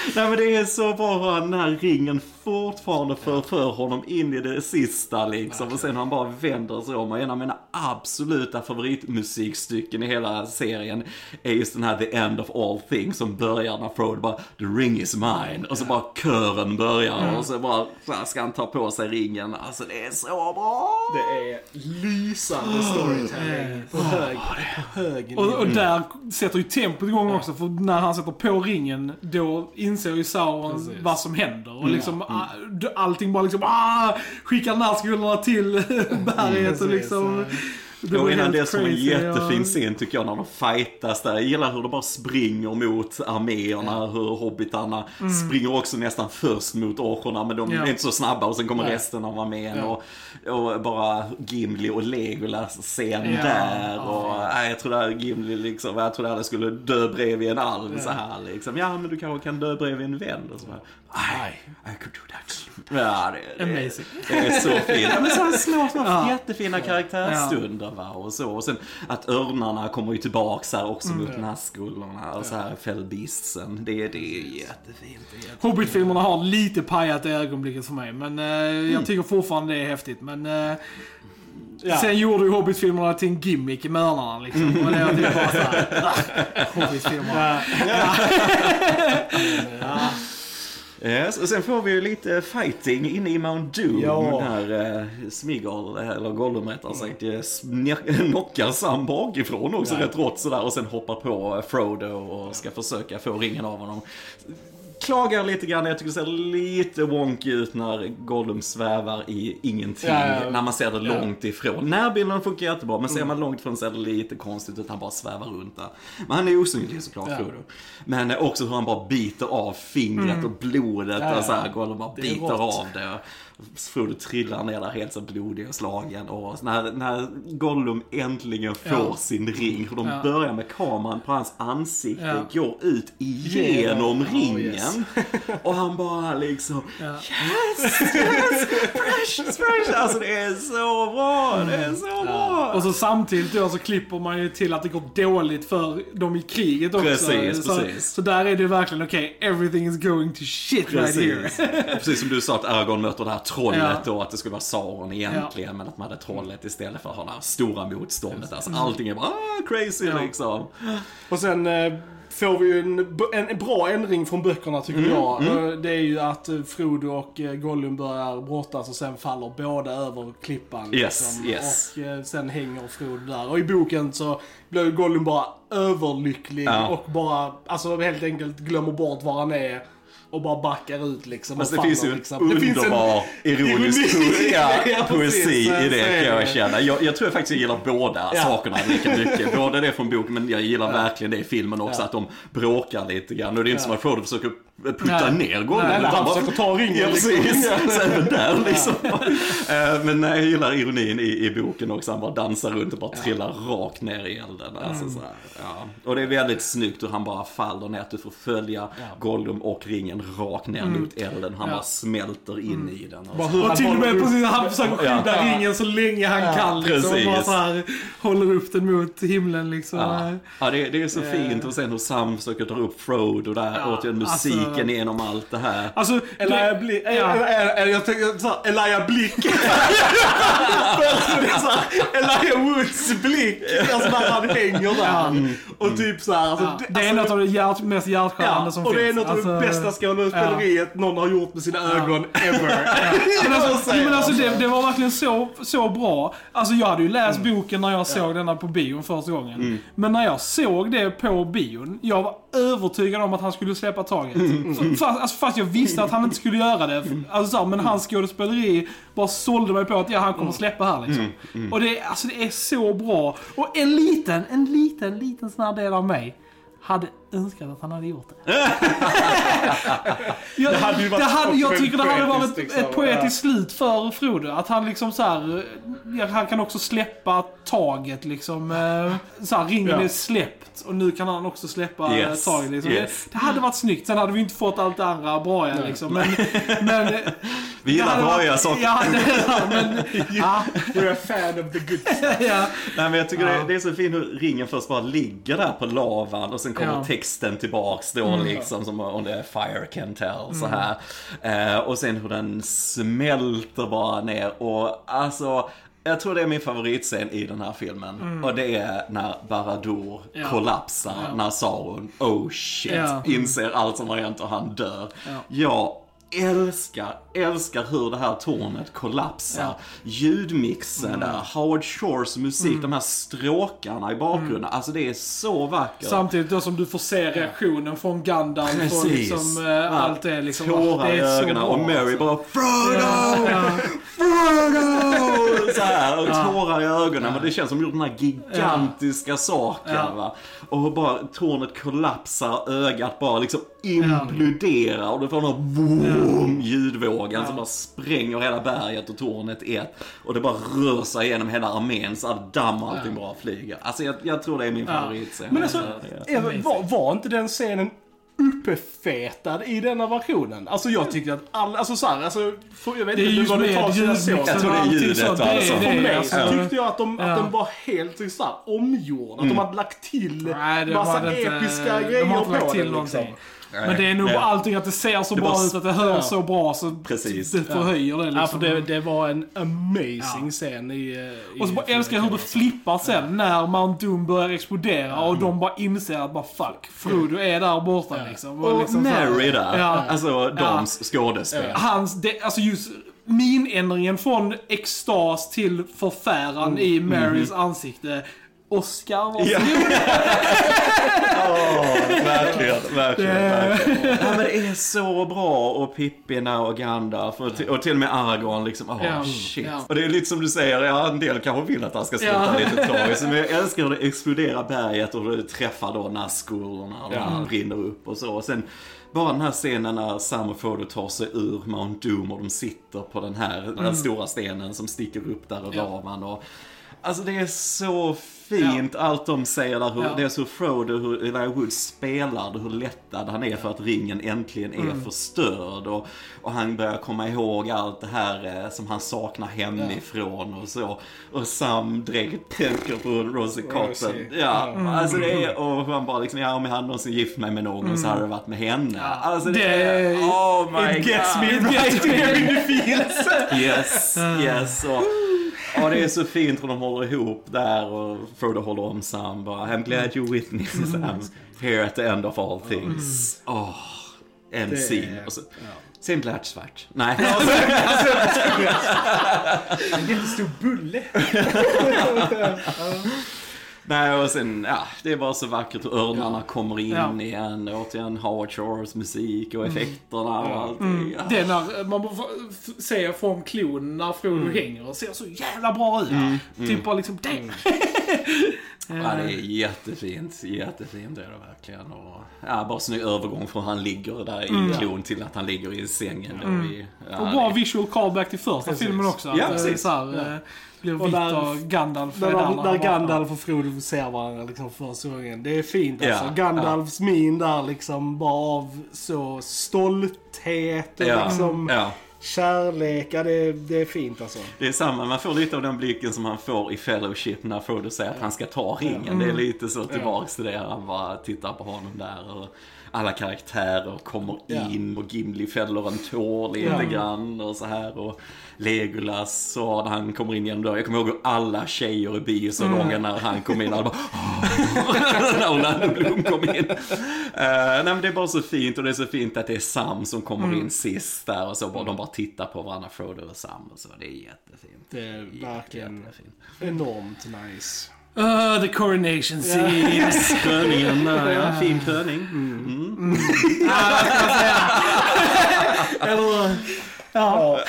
Nej men det är så bra hur den här ringen fortfarande för, för honom in i det sista liksom. Och sen han bara vänder sig om. Och en av mina absoluta favoritmusikstycken i hela serien är just den här The End of All Things som börjar när Frodo bara The ring is mine. Och så bara kören börjar och så bara så här ska han ta på sig ringen. Alltså det är så bra! Det är lysande storytelling på hög, på hög nivå. Och, och där sätter ju tempot igång också, för när han sätter på ringen, då inser ju Sauron Precis. vad som händer. Och liksom, ah, d- allting bara liksom, ah, skickar nazgulorna till berget och liksom... Det Och innan det som en jättefin ja. scen tycker jag när de fightas där. Jag gillar hur de bara springer mot arméerna, hur hobbitarna springer också nästan först mot orcherna men de Mm. Ja. är inte så snabba och sen kommer Nej. resten av armén Ja. och, och bara Gimli och Legolas scen Ja. där och nej, jag tror där Gimli liksom, jag tror där skulle dö bredvid en alv så här liksom. Ja men du kanske kan dö bredvid en vän och så bara, nej, I could do that. Ja, det, det, Amazing. det är så fint. Ja, men så han slår såna Ja. jättefina karaktärsstunder va och så. Och sen att örnarna kommer ju tillbaks här också Mm. mot Nazgulorna och så här Fellbeastsen. Det, det är jättefint. Det är jätte... Hobbit-filmerna har lite pajat i ögonblicket för mig, men eh, Mm. jag tycker fortfarande det är häftigt. Men eh, Ja. sen gjorde ju Hobbit-filmerna till en gimmick i Mörnarna liksom. Och det var typ bara såhär, Hobbit-filmerna. Yes, sen får vi ju lite fighting inne i Mount Doom. Ja. Där eh, Smigol, eller Gollum rättare sagt, eh, knockar Sam bakifrån också Ja. rätt rått sådär och sen hoppar på Frodo och ska försöka få ringen av honom. Klagar lite grann, jag tycker det ser lite wonky ut när Gollum svävar i ingenting. Ja, ja, ja. När man ser det långt ifrån. Närbilden funkar jättebra, men Mm. ser man långt ifrån ser det lite konstigt ut att han bara svävar runt där. Men han är osynlig såklart, Ja. Frodo. Men också hur han bara biter av fingret och blodet Ja, ja. och så här, Gollum bara biter rått. av det. Frodo trillar ner där helt så blodig och slagen. Och när, när Gollum äntligen får Ja. sin ring, hur de Ja. börjar med kameran på hans ansikte, Ja. går ut igenom Ja, ringen. yes. Och han bara liksom. Yes! Yes! Precious, precious! Alltså det är så bra! Det är så bra! Och så samtidigt då så klipper man ju till att det går dåligt för dem i kriget också. Precis, så, precis. så där är det verkligen okej, everything is going to shit right here. Precis. Precis som du sa att Aragorn möter det här trollet Ja. då, att det skulle vara Sauron egentligen, men att man hade trollet istället för att ha det här stora motståndet. Alltså allting är bara ah, crazy Ja. liksom. Och sen eh, får vi ju en, en, en bra ändring från böckerna tycker Mm, jag. Eh, Det är ju att eh, Frodo och eh, Gollum börjar brottas och sen faller båda över klippan. Yes, liksom. yes. Och eh, sen hänger Frodo där. Och i boken så blir Gollum bara överlycklig Ja. och bara, alltså helt enkelt glömmer bort var han är. Och bara backar ut liksom. Fast och det finns ju liksom. Det finns en- underbar ironisk ironi. po- ja, Ja, poesi i det kan jag känna. Jag, jag tror faktiskt jag gillar båda Ja. sakerna lika mycket. Både det från boken, men jag gillar verkligen det i filmen också, Ja. att de bråkar lite grann. Och det är inte Ja. som att Frodo försöker putta Nej. ner Gollum. Nej, han försöker ta ringen, Ja, liksom. precis. Ja. Så även där liksom. Eh, Men nej, jag gillar ironin i, i boken också. Han bara dansar runt och bara trillar rakt ner i elden. Alltså, så här, ja. Och det är väldigt snyggt hur han bara faller ner. Att du får följa Gollum och ringen rakt ner mot elden. Han Ja. bara smälter in i den. Alltså. Och han till och med upp- precis, han försöker skydda Ja. ringen så länge han kan liksom. Och precis. bara så här, håller upp den mot himlen liksom. Ja, ja det, det är så fint. Och sen hur Sam försöker dra upp Frodo där. Ja, återigen musiken alltså- genom allt det här. Alltså, Elijah Blick. Ja. Jag tänkte såhär, Elijah Blick. Elijah Woods blick. Alltså när han hänger där. Och typ såhär. Alltså, Ja, det- det är alltså, något av det hjärt, mest hjärtskärande Ja, som och finns. det är något av det Alltså, bästa skådespeleriet någon har gjort med sina ögon ever. Men alltså, men alltså det, det var verkligen så, så bra. Alltså jag hade ju läst boken när jag såg denna på bion första gången. Men när jag såg det på bion, jag var övertygad om att han skulle släppa taget. F- Fast, alltså, fast jag visste att han inte skulle göra det. Alltså, så här, men hans skådespeleri bara sålde mig på att ja, han kommer släppa här liksom. Och det, är- alltså, det är så bra. Och en liten, en liten, liten sån här del av mig hade önskat att han hade gjort det. jag, Det hade ju varit det hade, jag tycker det hade varit liksom. ett poetiskt slut för Frodo. Att han liksom så här, ja, han kan också släppa taget liksom. eh, Så här, ringen Ja. är släppt och nu kan han också släppa Yes, yes. taget. Liksom. yes. Det, det hade varit snyggt. Sen hade vi inte fått allt det andra bra liksom. Men, men, Vi gillar det hade bra varit- saker. Ja, det, men, ja, You're a fan of the good stuff. ja. Nej, men jag tycker Ja. det, det är så fint hur ringen först bara ligger där på lavan och sen kommer Ja. Mm. texten tillbaks då liksom som on the fire can tell så här. Eh, och sen hur den smälter bara ner och alltså jag tror det är min favoritscen i den här filmen. Och det är när Barad-dûr Mm. Ja. kollapsar, när Sauron, oh shit, Ja. inser allt som har hänt och han dör. Ja. Jag älskar, älskar hur det här tornet kollapsar. Ja. Ljudmixen där, Howard Shores musik, de här stråkarna i bakgrunden. Alltså det är så vackert. Samtidigt då som du får se reaktionen från Gandalf och Precis. liksom eh, Ja. allt det liksom. Tårar det i ögonen och Mary alltså. bara Frodo! Ja, Frodo! Så här, och tårar i ögonen. Men det känns som de gjort den här gigantiska saken. Va? Och bara tornet kollapsar, ögat bara liksom imploderar. Och du får den här boom, ljudvågen som bara spränger hela berget och tornet i ett. Och det bara rör sig genom hela armén så att damm och allting bara flyger. Alltså jag, jag tror det är min favoritscen. Men alltså, var, var inte den scenen uppfetad i denna versionen? Alltså jag tyckte att alla, alltså såhär, alltså, för, jag vet Det inte vad med tar såg ljudmixen Jag tror det är ljudet, så. Det, alltså. För mig så tyckte jag att, de, Ja. att den var helt så här, omgjord. Att de hade lagt till Nej, massa det inte. episka De grejer har inte lagt på till den. någonting. Liksom. Men det är nog Nej. allting att det ser så Det bra bara- ut, att det hörs ja. så bra så Precis. det förhöjer det Ja, liksom. för det, det var en amazing Ja. scen i... eh, i och så bara älskar jag hur det flippar sen när Mount Doom börjar explodera och de bara inser att bara fuck, Frodo är där borta liksom. Och liksom så här- Mary där, Ja. alltså dems skådespel. Hans, det, alltså just minändringen från extas till förfäran i Marys ansikte. Oscar, varsågod. Åh, verkligen, verkligen, Det- verkligen. Ja, men det är så bra och Pippina och Gandalf och, till- och till och med Aragorn liksom. Åh, Ja. shit. Ja. Och det är lite som du säger, ja, en del kanske vill att han ska sluta Ja. lite tragiskt. Men jag älskar hur det exploderar berget och det träffar då Nazgul och han rinner upp och så. Och sen bara den här scenen när Sam och Frodo tar sig ur Mount Doom och de sitter på den här den stora stenen som sticker upp där ur Ja. lavan. Och, alltså det är så fint allt de säger där. Hur, är så Frodo, hur Elijah Wood spelar hur lättad han är för att ringen äntligen är Mm. förstörd. Och, och han börjar komma ihåg allt det här eh, som han saknar hemifrån och så. Och Sam direkt tänker på Rosie Cotton. Ja, Mm. alltså det är, och han bara liksom, ja om jag hade någonsin gift mig med någon så hade det varit med henne. Alltså det, Det- är, oh my It gets god. me right here in the feels. Yes, yes. Och, och det är så fint hur de håller ihop där och Frodo håller om Sam bara I'm glad you with me Sam. Here at the end of all things. Åh, en Det- scene. Och så, Sen blir det svart. Nej. En jättestor bulle. Nej, och sen, ja, det är bara så vackert hur örnarna kommer in Ja. igen. Återigen Howard Shores musik och effekterna och allting. Ja. Det är när man ser från klon när Frodo hänger och ser så jävla bra ut. Typ bara liksom, damn. Ja, det är jättefint. Jättefint är det verkligen. Och, ja, bara snygg övergång från han ligger där i klon till att han ligger i sängen. Då i, ja, Och bra det- visual callback till första Precis. filmen också. Ja, att, eh. Så här, blir Och vitt där- och Gandalf Där, är där där, Gandalf och Frodo ser varandra liksom första gången. Det är fint alltså. Ja, Gandalfs min där liksom bara av så stolthet och Ja, liksom ja. kärlek, ja det, är- det är fint alltså. Det är samma, man får lite av den blicken som han får i Fellowship när Frodo säger att han ska ta ringen. Det är lite så tillbaks till det. Han bara tittar på honom där och alla karaktärer kommer in och Gimli fäller en tår lite grann och så här. Och Legolas och han kommer in genom dörren. Jag kommer ihåg alla tjejer i biosalongen när han kom in. Alla bara när Orlando Bloom kom in. Uh, nej men det är bara så fint och det är så fint att det är Sam som kommer in sist där och så bara, de bara tittar på varandra, Frodo och Sam och så. Det är jättefint. Det är verkligen Jättefint. enormt nice. Uh, the coronation scene. Kröningen där, ja. Fin kröning. Eller, ja.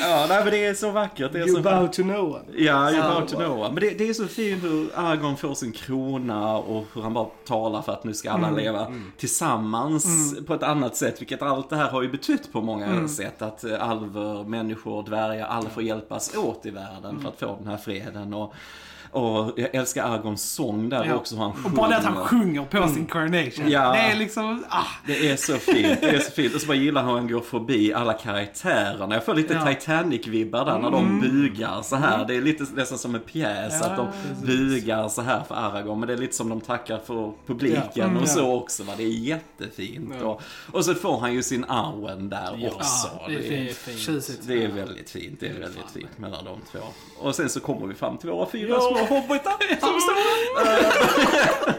Ja, nej men det är så vackert. Det är You så bow to no one. Ja, you're about to know. Men det, det är så fint hur Aragorn får sin krona och hur han bara talar för att nu ska alla leva tillsammans på ett annat sätt. Vilket allt det här har ju betytt på många sätt. Att eh, alver, människor, dvärgar, alla får hjälpas åt i världen för att få den här freden. Och, och jag älskar Aragorns sång där Ja. också. Han Och bara det att han sjunger. på sin coronation. Ja. Det är liksom, ah. Det är så fint, det är så fint. Och så bara gillar hur han går förbi alla karaktärerna. Jag får lite Ja. Titanic-vibbar där när de bugar så här. Det är lite nästan som en pjäs att de precis. bugar så här för Aragorn. Men det är lite som de tackar för publiken och så också. Va? Det är jättefint. Och, och så får han ju sin Arwen där också. Ja, det är det, är, fint. Det är väldigt fint. Det är väldigt fint mellan de två. Och sen så kommer vi fram till våra fyra små hobbitar som står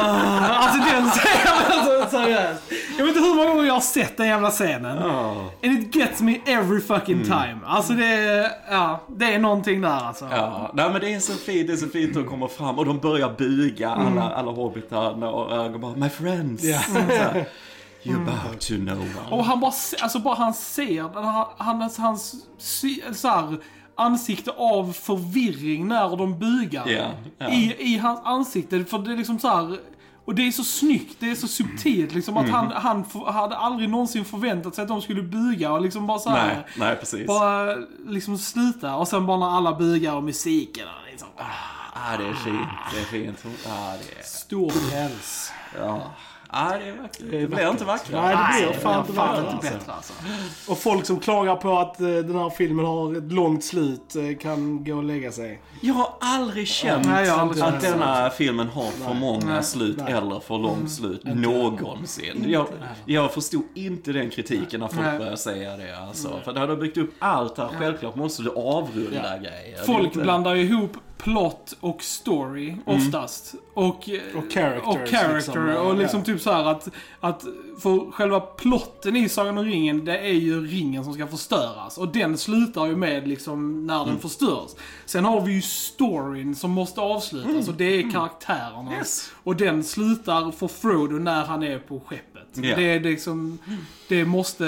Alltså den scenen, alltså seriöst. Jag vet inte hur många gånger jag har sett den jävla scenen. And it gets me every fucking time. Alltså det är, ja, det är någonting där alltså. Ja, nej men det är så fint, det är så fint att komma fram och de börjar buga alla, alla hobbitarna och Aragorn bara My friends. Ja. Så här, You bow to no one. Och han bara, alltså bara han ser, här- hans, hans så här, ansikte av förvirring när de bugar. Ja, ja. I, I hans ansikte, för det är liksom så här. Och det är så snyggt, det är så subtilt liksom att Mm. han, han hade aldrig någonsin förväntat sig att de skulle buga och liksom bara så här. Nej, nej precis. Bara liksom sluta och sen bara när alla bugar och musiken och liksom. Ah, det är fint, det är fint. Ah, det är, Stor päls. ja. Ah, det är vackert. Det blir inte vackrare. Nej, det blir Nej, fan inte fan inte Alltså. bättre alltså. Och folk som klagar på att eh, den här filmen har ett långt slut eh, kan gå och lägga sig. Jag har aldrig känt Nej, jag har aldrig att så. denna filmen har för många Nej. slut Nej. eller för långt slut någonsin. Jag, jag förstod inte den kritiken när folk Nej. började säga det. Alltså. För du har byggt upp allt här, självklart måste du avrunda grejer. Det är Folk blandar ihop plot och story oftast. Och, Och characters, Och character. liksom. och liksom Ja. typ så här att, att för själva plotten i Sagan om ringen, det är ju ringen som ska förstöras. Och den slutar ju med liksom när den förstörs. Sen har vi ju storyn som måste avslutas och det är karaktärerna. Yes. Och den slutar för Frodo när han är på skeppet. Ja. Det är liksom, det måste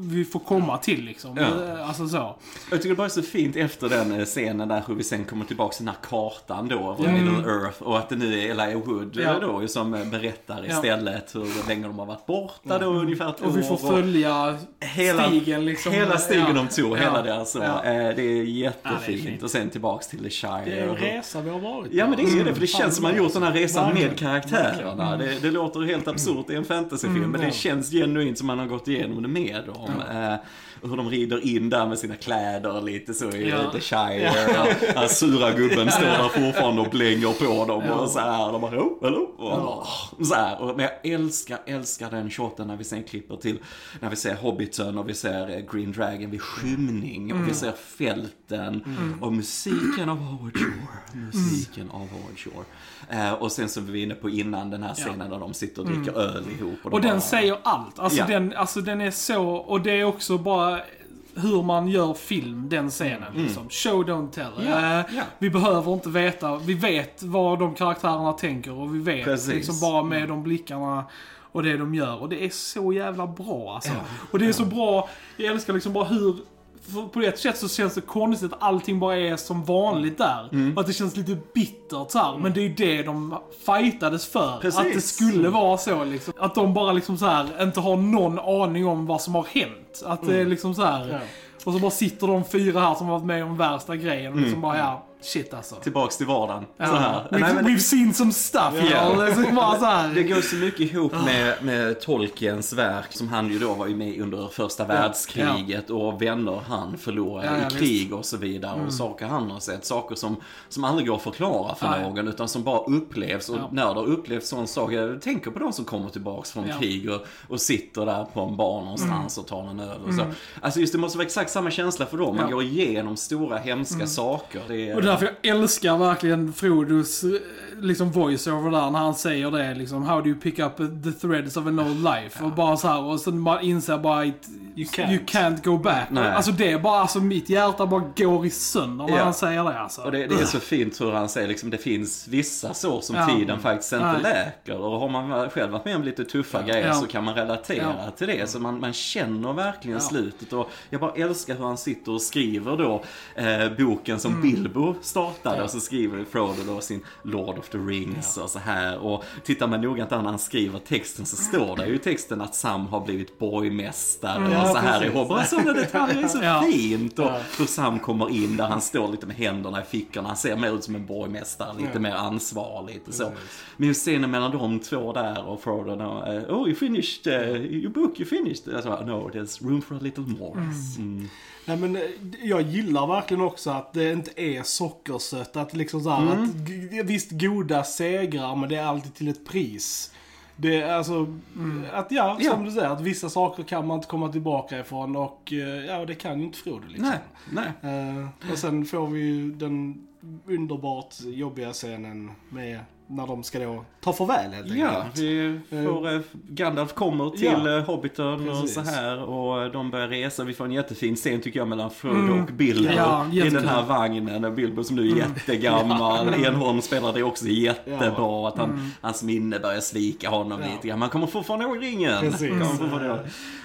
vi få komma till liksom. Ja. Alltså så. Jag tycker det bara är så fint efter den eh, scenen där hur vi sen kommer tillbaka till den här kartan då över Middle Earth och att det nu är Elijah Wood Ja. eh, då som eh, berättar Ja. istället hur länge de har varit borta då ungefär ett Och vi får år. följa hela, stigen liksom. Hela stigen Ja. de tog, hela Ja. det. Ja. Eh, Det är Ja, det är jättefint. och sen tillbaks till The Shire. Det är en resa vi har varit. Ja men det är ju det, för det känns som man gjort den här resan med karaktärerna. Det, det låter helt absurt i en fantasyfilm, men det ja. känns genuint som man har gått igenom det med dem. Eh, och hur de rider in där med sina kläder lite så i Ja. The Shire. Ja. Den sura gubben står där fortfarande och blänger på dem och så här. De bara, oh, hello. Och bara, så här. Och, men jag älskar, älskar den shoten när vi sen klipper till, när vi ser Hobbiten och vi ser eh, Green Dragon vid skymning och vi ser fälten och musiken av Howard Shore. Musiken av Howard Shore. Eh, och sen så är vi inne på innan den här scenen där de sitter och dricker öl ihop. de Och den bara- säger allt. Alltså, Ja. den, alltså den är så, och det är också bara hur man gör film, den scenen. Liksom. Show, don't tell. Mm. Ja, Eh, ja. Vi behöver inte veta, vi vet vad de karaktärerna tänker och vi vet Precis. Mm. liksom bara med de blickarna och det de gör. Och det är så jävla bra alltså. Och det är så bra, jag älskar liksom bara hur på ett sätt så känns det konstigt att allting bara är som vanligt där. Mm. Och att det känns lite bittert så här. Men det är ju det de fightades för. Precis. Att det skulle vara så liksom. Att de bara liksom så här inte har någon aning om vad som har hänt. Att det är liksom så här. Ja. Och så bara sitter de fyra här som har varit med om värsta grejen och liksom bara ja. Shit alltså. Tillbaks till vardagen. Ja. Så här. We've, Nej, men- we've seen some stuff, Ja. Det är bara så här. Det går så mycket ihop med, med Tolkiens verk som han ju då var ju med under första världskriget och vänner han förlorade Ja, ja, i visst. krig och så vidare och saker han har sett. Saker som, som aldrig går att förklara för Nej. någon utan som bara upplevs och Ja. när du har upplevt sån sak, jag tänker på de som kommer tillbaks från Ja. krig och, och sitter där på en bar någonstans och tar en öl och så. Alltså just det måste vara exakt samma känsla för dem. Man Ja. går igenom stora hemska saker. Det är, därför jag älskar verkligen Frodos eh, liksom voice-over där när han säger det liksom How do you pick up the threads of an old life? Och bara så här och sen man inser bara att You can't. you can't go back. Nej. Alltså det är bara, alltså mitt hjärta bara går i sönder när Ja. han säger det alltså. Och det, det är så fint hur han säger liksom, det finns vissa sår som Ja. tiden faktiskt inte Nej. läker. Och har man själv varit med om lite tuffa grejer Ja. så kan man relatera Ja. till det. Så man, man känner verkligen Ja. slutet. Och jag bara älskar hur han sitter och skriver då eh, boken som Mm. Bilbo startade. Och så skriver Frodo då sin Lord of the Rings och så här. Och tittar man noggrant där när han skriver texten så står det ju i texten att Sam har blivit borgmästare och så här i precis. Hobart. Sådana detaljer är så Ja. fint. Och hur Sam kommer in där han står lite med händerna i fickorna. Han ser mer ut som en borgmästare, lite Ja. mer ansvarig och så. Men just scenen mellan de två där och Frodo då, eh, Oh, you finished, uh, your book, you finished. Sa, no, there's room for a little more. Mm. Nej, men eh, jag gillar verkligen också att det inte är sockersött. Att liksom så här, Mm. att, visst goda segrar, men det är alltid till ett pris. Det är alltså, att ja, Ja. som du säger, att vissa saker kan man inte komma tillbaka ifrån och eh, ja, det kan ju inte Frodo liksom. Nej, nej. Eh, och sen får vi ju den underbart jobbiga scenen med när de ska då ta farväl helt Ja, enkelt. vi får, eh, Gandalf kommer till Ja, eh, Hobbiton och precis. så här och de börjar resa. Vi får en jättefin scen tycker jag mellan Frodo och Bilbo Ja, i den här vagnen. Och Bilbo som nu är jättegammal. Enholm spelar det också jättebra. Att han, hans minne börjar svika honom Ja. lite grann. Man kommer fortfarande ihåg ringen. Fortfarande ihåg.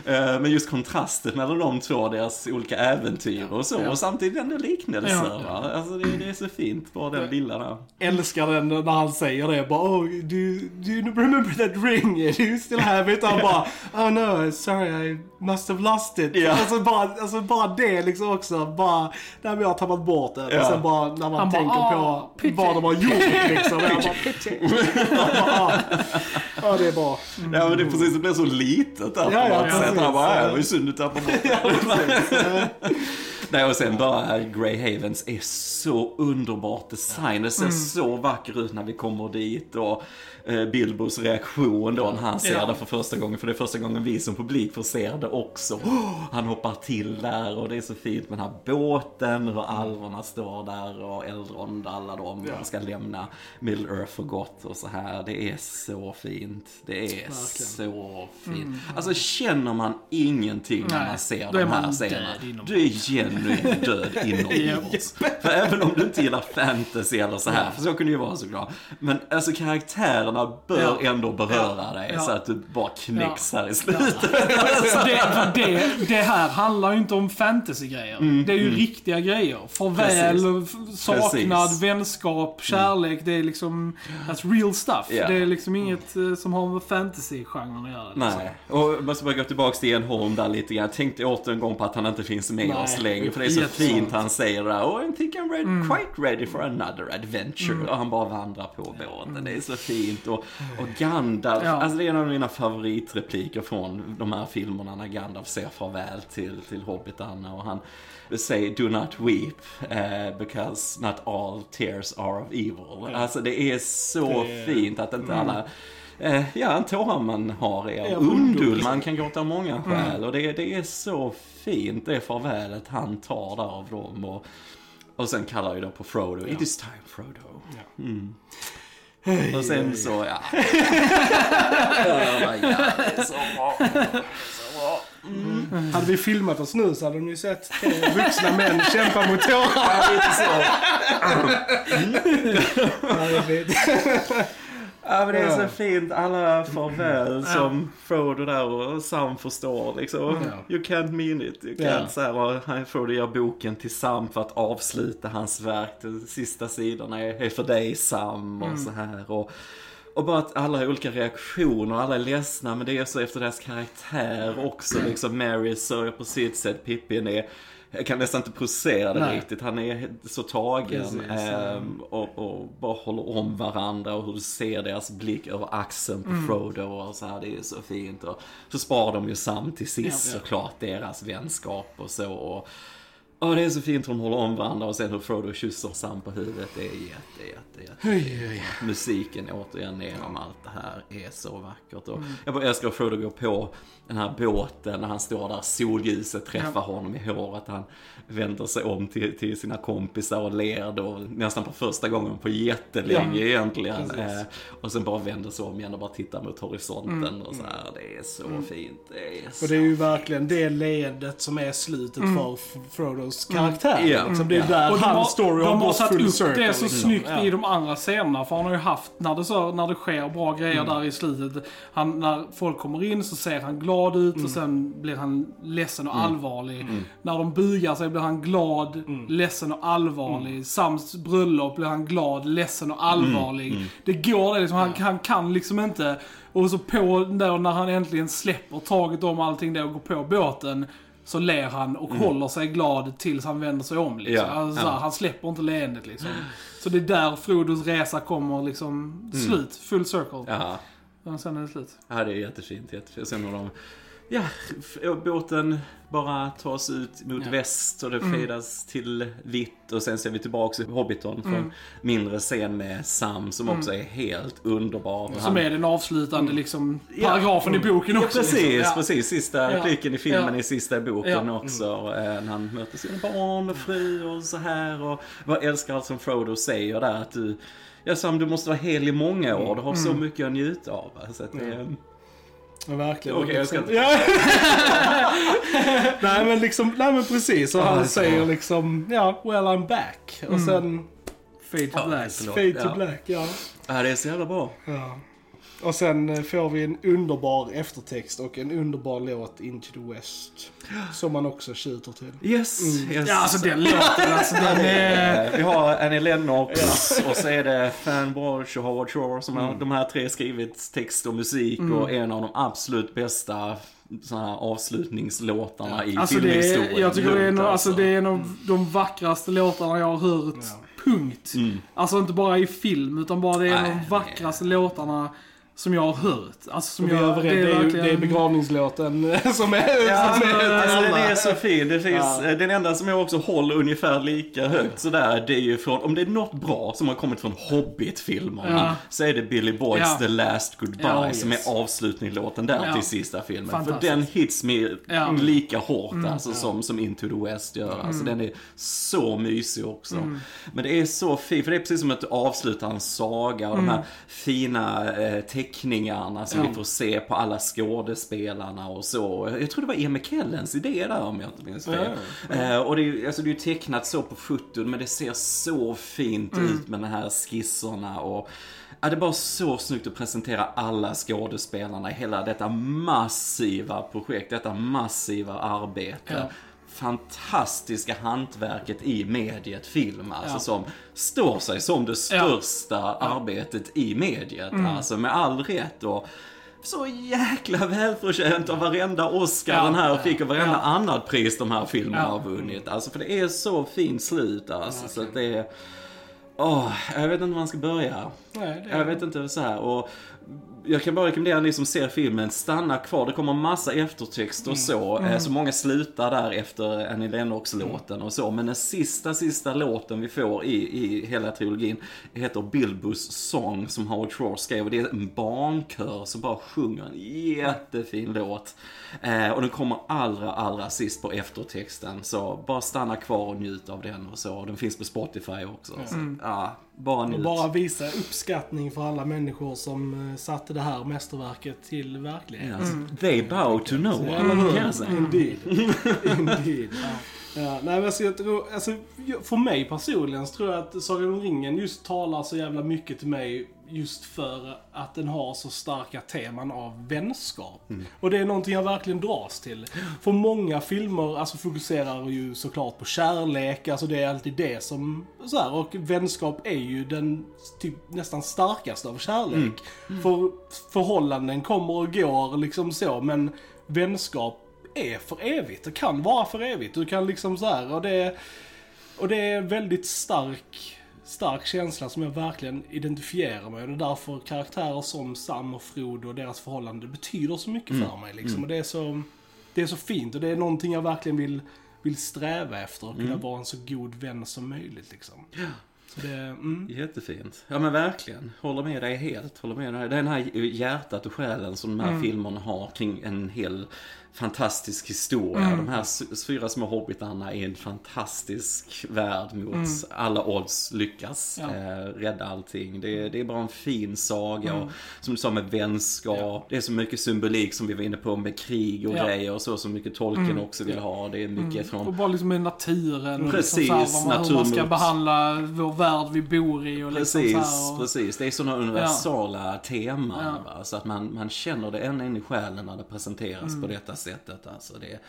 Eh, Men just kontrasten mellan de två, deras olika äventyr och så. Ja. Och samtidigt ändå liknelser. Ja. Alltså det, det är så fint, bara den lilla där. älskar den när han säger det. Bara, oh, do, do you remember that ring? Do you still have it? Och han bara, oh no, sorry, I must have lost it. Ja. Alltså, bara, alltså bara det liksom också. Bara, när vi har tappat bort det. Ja. Och sen bara när man Han bara, tänker "Ah, på pity." vad de har gjort liksom. Jag bara, bara, "Ah." Ja, det är bra. Ja men det är precis, det blir så litet där Ja, på ja, något sätt. precis. Han bara, "Ja, det var ju synd att tappa bort det." Nej och sen bara Grey Havens är så underbart design. Det ser Mm. så vacker ut när vi kommer kommer dit och Bilbos reaktion då när han ser Ja. det för första gången. För det är första gången vi som publik får se det också. Oh, han hoppar till där och det är så fint med den här båten, hur alverna står där och Eldrond, alla de Ja. ska lämna Middle Earth för gott och så här. Det är så fint. Det är så fint. Alltså känner man ingenting när Nej, man ser de här scenerna. Du är genuint död inombords. För även om du inte gillar fantasy eller så här, för så kunde det ju vara såklart. Men alltså karaktärerna bör Ja. ändå beröra dig Ja. så att du bara knäcks här i slutet. det, för det, det här handlar ju inte om fantasy-grejer. det är ju riktiga grejer. Farväl, saknad, Precis. vänskap, kärlek. Det är liksom, that's real stuff. Ja. Det är liksom inget eh, som har med fantasy-genren att göra. Liksom. Nej, och jag måste bara gå tillbaka till Ian Holm där lite grann. Jag tänkte åter en gång på att han inte finns med Nej, oss längre. För det är så jättesant. fint han säger det. Oh, I think I'm ready, quite ready for another adventure. Och han bara vandrar på båten. Det är så fint. Och, och Gandalf, Ja. alltså det är en av mina favoritrepliker från de här filmerna när Gandalf säger farväl till, till hobbitarna. Och han säger Do not weep, eh, because not all tears are of evil. Alltså det är så Det- fint att inte alla Eh, ja, en tårar man har är Ja, av undull. Man kan gråta av många skäl. Och det, det är så fint, det farvälet han tar där av dem. Och, och sen kallar ju då på Frodo. It is time Frodo. Ja. Mm. Och sen så, ja. ja, det är så bra. Så bra. Hade vi filmat oss nu så hade de ju sett tre vuxna män kämpa mot tårar. Ja, lite så. Fint. Ja men det är så fint, alla farväl som Frodo där och Sam förstår liksom. You can't mean it. You can't så här, Frodo ger boken till Sam för att avsluta hans verk. De sista sidorna är, för dig Sam och så här. Och, och bara att alla har olika reaktioner, alla är ledsna men det är så efter deras karaktär också. Liksom Mary sörjer på sitt sätt, Pippin är jag kan nästan inte processera det Nej. riktigt. Han är så tagen Precis, ehm, och, och bara håller om varandra och hur du ser deras blick över axeln på Mm. Frodo och så här. Det är så fint. Och så sparar de ju Sam till sist Ja, såklart, deras vänskap och så. Och, Ja, det är så fint hur de håller om varandra och sen hur Frodo kysser Sam på huvudet. Det är jätte, jätte, jätte Oj, oj. musiken återigen genom allt det här är så vackert. Mm. Och Jag bara älskar att Frodo går på den här båten när han står där, solljuset träffar honom i håret. Han vänder sig om till, till sina kompisar och ler då nästan på första gången på jättelänge egentligen. Precis. Eh, och sen bara vänder sig om igen och bara tittar mot horisonten och så här. Det är så fint. Det är så Och det är ju verkligen det leendet som är slutet för F- Frodos karaktär. Ja. Liksom. Det är Ja. där Och hans har, story har gått satt full upp circle. det så liksom. snyggt Ja. i de andra scenerna. För han har ju haft, när det, så, när det sker bra grejer där i slutet. Han, när folk kommer in så ser han glad ut och sen blir han ledsen och allvarlig. När de bugar sig blir han glad, ledsen och allvarlig. Sams bröllop blir han glad, ledsen och allvarlig. Det går det liksom. Han, han kan liksom inte. Och så på där när han äntligen släpper taget om allting det och går på båten. Så ler han och håller sig glad tills han vänder sig om. Liksom. Ja, Alltså, ja. Han släpper inte leendet liksom. Så det är där Frodos resa kommer liksom slut. Full circle. Ja, Och sen är det slut. Ja, det är jättefint. jättefint. Sen har de... Ja, båten bara tas ut mot Ja. väst och det fedas till vitt och sen ser vi tillbaka till Hobbiton för en mindre scen med Sam som också är helt underbar. Som är den avslutande liksom, paragrafen i boken Ja, också. precis, liksom. Ja. precis. Sista Ja. repliken i filmen Ja. är sista i boken Ja. också. eh, När han möter sina barn och fru och så här. Och jag älskar allt som Frodo säger där att du Ja Sam, du måste vara hel i många år. Du har så mycket att njuta av. Så att det, Ja, verkligen. Okej, jag ska inte- nej men liksom, nej men precis. Och han är säger liksom, ja, well I'm back. Och sen, Fade to black. fade to Ja. black, ja. ja, det är så jävla bra. ja. Och sen eh, får vi en underbar eftertext och en underbar låt Into the West. Som man också tjuter till. Yes, yes. Ja, alltså den låten, alltså den är... Vi har Annie Lennox och så är det Fan Walsh och Howard Shore som har de här tre skrivit text och musik och en av de absolut bästa såna här avslutningslåtarna i Alltså det filmhistorien. är, jag tycker det är, en, Lugnt, alltså, det är en av de vackraste låtarna jag har hört. Punkt. Alltså inte bara i film, utan bara det är en av Nej, de vackraste låtarna som jag har hört. Alltså som jag, överens, det är, verkligen- det är begravningslåten eh, som är... Ja, som alltså, är alltså, alla. är så fin. Det finns, Den enda som jag också håller ungefär lika högt sådär, det är ju från, om det är något bra som har kommit från Hobbit-filmerna, Ja. så är det Billy Boys Ja. The Last Goodbye Ja, som yes. är avslutningslåten där Ja. till sista filmen. För den hits Ja. Mm. lika hårt alltså, som, som Into the West gör. Alltså, den är så mysig också. Mm. Men det är så fint, för det är precis som att avsluta en saga och de här fina eh, teckningarna som. Ja. vi får se på alla skådespelarna och så. Jag tror det var Ian McKellens idé där om jag inte minns fel. Eh, och det är, alltså, det är tecknat så på foton men det ser så fint Mm. ut med de här skisserna och Ja, det är bara så snyggt att presentera alla skådespelarna i hela detta massiva projekt, detta massiva arbete. Ja. Fantastiska hantverket i mediet film, alltså Ja. som står sig som det största arbetet i mediet. Mm. Alltså med all rätt och så jäkla välförtjänt av varenda Oscar Ja. den här fick och varenda Ja. annat pris de här filmerna Ja. har vunnit. Alltså för det är så fint slut alltså. så att det är... Åh, jag vet inte var man ska börja. Nej, är- Jag vet inte så här. Och jag kan bara rekommendera ni som ser filmen, stanna kvar. Det kommer massa eftertext och så. Eh, Så många slutar där efter Annie Lennox-låten och så. Men den sista, sista låten vi får i, i hela trilogin heter Bilbos sång som Howard Shore skrev. Och det är en barnkör som bara sjunger en jättefin låt. Eh, och den kommer allra, allra sist på eftertexten. Så bara stanna kvar och njut av den och så. Den finns på Spotify också. Så, ja, bara njut. Och bara visa uppskattning för alla människor som eh, satte det här mästerverket till verklighet. Yes. They bow to no one, kan jag säga. Indeed. Indeed. Ja, nej, men alltså, jag tror, alltså, för mig personligen så tror jag att Sagan om ringen just talar så jävla mycket till mig just för att den har så starka teman av vänskap. Och det är någonting jag verkligen dras till. För många filmer alltså, fokuserar ju såklart på kärlek, alltså det är alltid det som, så här, och vänskap är ju den typ nästan starkaste av kärlek. För förhållanden kommer och går liksom så, men vänskap är för evigt. Det kan vara för evigt. Du kan liksom så här och det, och det är väldigt stark, stark känsla som jag verkligen identifierar med. Och det är därför karaktärer som Sam och Frodo och deras förhållande betyder så mycket för mig liksom. Och det är så, det är så fint och det är någonting jag verkligen vill, vill sträva efter. Att kunna vara en så god vän som möjligt liksom. Så det, mm. Jättefint. Ja men verkligen. Håller med dig helt. Håller med dig. Den här hjärtat och själen som de här filmerna har kring en hel fantastisk historia. De här fyra små hobbitarna i en fantastisk värld mot alla odds lyckas Ja. eh, rädda allting. Det, är- det är bara en fin saga och som du sa med vänskap. Det är så mycket symbolik som vi var inne på med krig och Ja. grejer och så som mycket tolken också vill ha. Det är mycket Och från bara liksom med naturen och Precis, liksom så här, man, hur man ska naturmot. behandla vår värld vi bor i och liksom Precis, så här, och, precis. Det är sådana universala teman. Ja. Så att man, man känner det ända in i själen när det presenteras Mm. på detta sättet. Alltså det,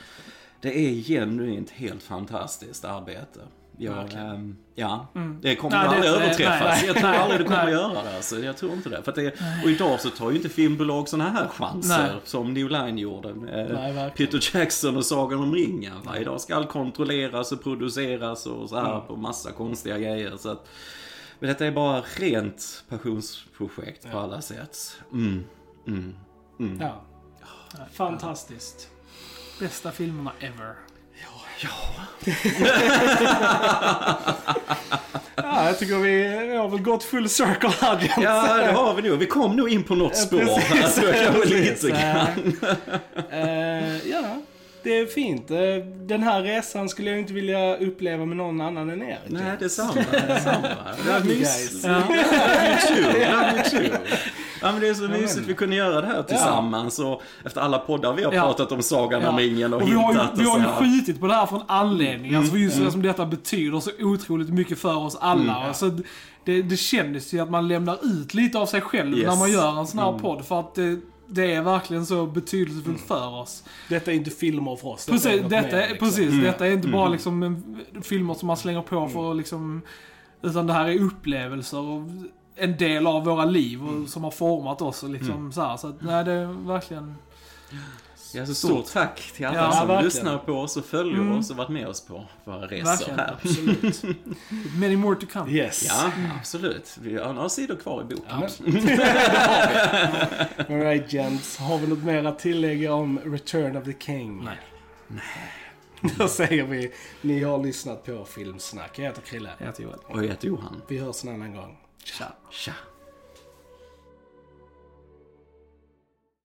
det är genuint helt fantastiskt arbete. Jag, ehm, ja, det kommer Nej, aldrig det- överträffas. nej, jag tror aldrig det kommer nej. göra det. Alltså. Jag tror inte det. För det och idag så tar ju inte filmbolag sådana här chanser Nej. som New Line gjorde med verkligen. Peter Jackson och Sagan om ringen. Va? Idag ska allt kontrolleras och produceras och så här Mm. på massa konstiga grejer. Så att, men detta är bara rent passionsprojekt på alla sätt. Mm. Mm. Mm. Ja. Fantastiskt. bästa filmerna ever. Ja, jag tycker vi, vi har väl gått full circle här. Ja, det har vi nog. Vi kom nog in på något spår. precis. Alltså, kanske Precis. lite grann. Eh, ja, det är fint. Eh, Den här resan skulle jag inte vilja uppleva med någon annan än er. Nej, detsamma. detsamma. Love you guys. Ja. Love you too. Ja, men det är så mysigt vi kunde göra det här tillsammans. Och efter alla poddar vi har Ja. pratat om Sagan om Ja. ringen och, Och vi har ju, vi har ju skjutit på det här för en anledning. Alltså för just det som detta betyder så otroligt mycket för oss alla. Alltså, det, det kändes ju att man lämnar ut lite av sig själv Yes. när man gör en sån här podd. För att det, är verkligen så betydelsefullt för oss. Detta är inte filmer för oss. Detta Precis, något detta mer, är, liksom. precis, detta är inte bara liksom en, filmer som man slänger på för att liksom... Utan det här är upplevelser och en del av våra liv och, som har format oss och liksom så här. Så att, nej, det är verkligen... Ja, så stort tack till alla Ja, som verkligen. lyssnar på oss och följer Mm. oss och varit med oss på våra resor Verkligen. här. Absolut. Many more to come. Yes. Ja, absolut. Vi har några sidor kvar i boken. Alright Jens, har vi något mer att tillägga om Return of the King? Nej. Då säger vi, ni har lyssnat på Filmsnack. Jag heter Krille. Jag heter Joel. Och jag heter Johan. Vi hörs en annan gång. Tja. Tja.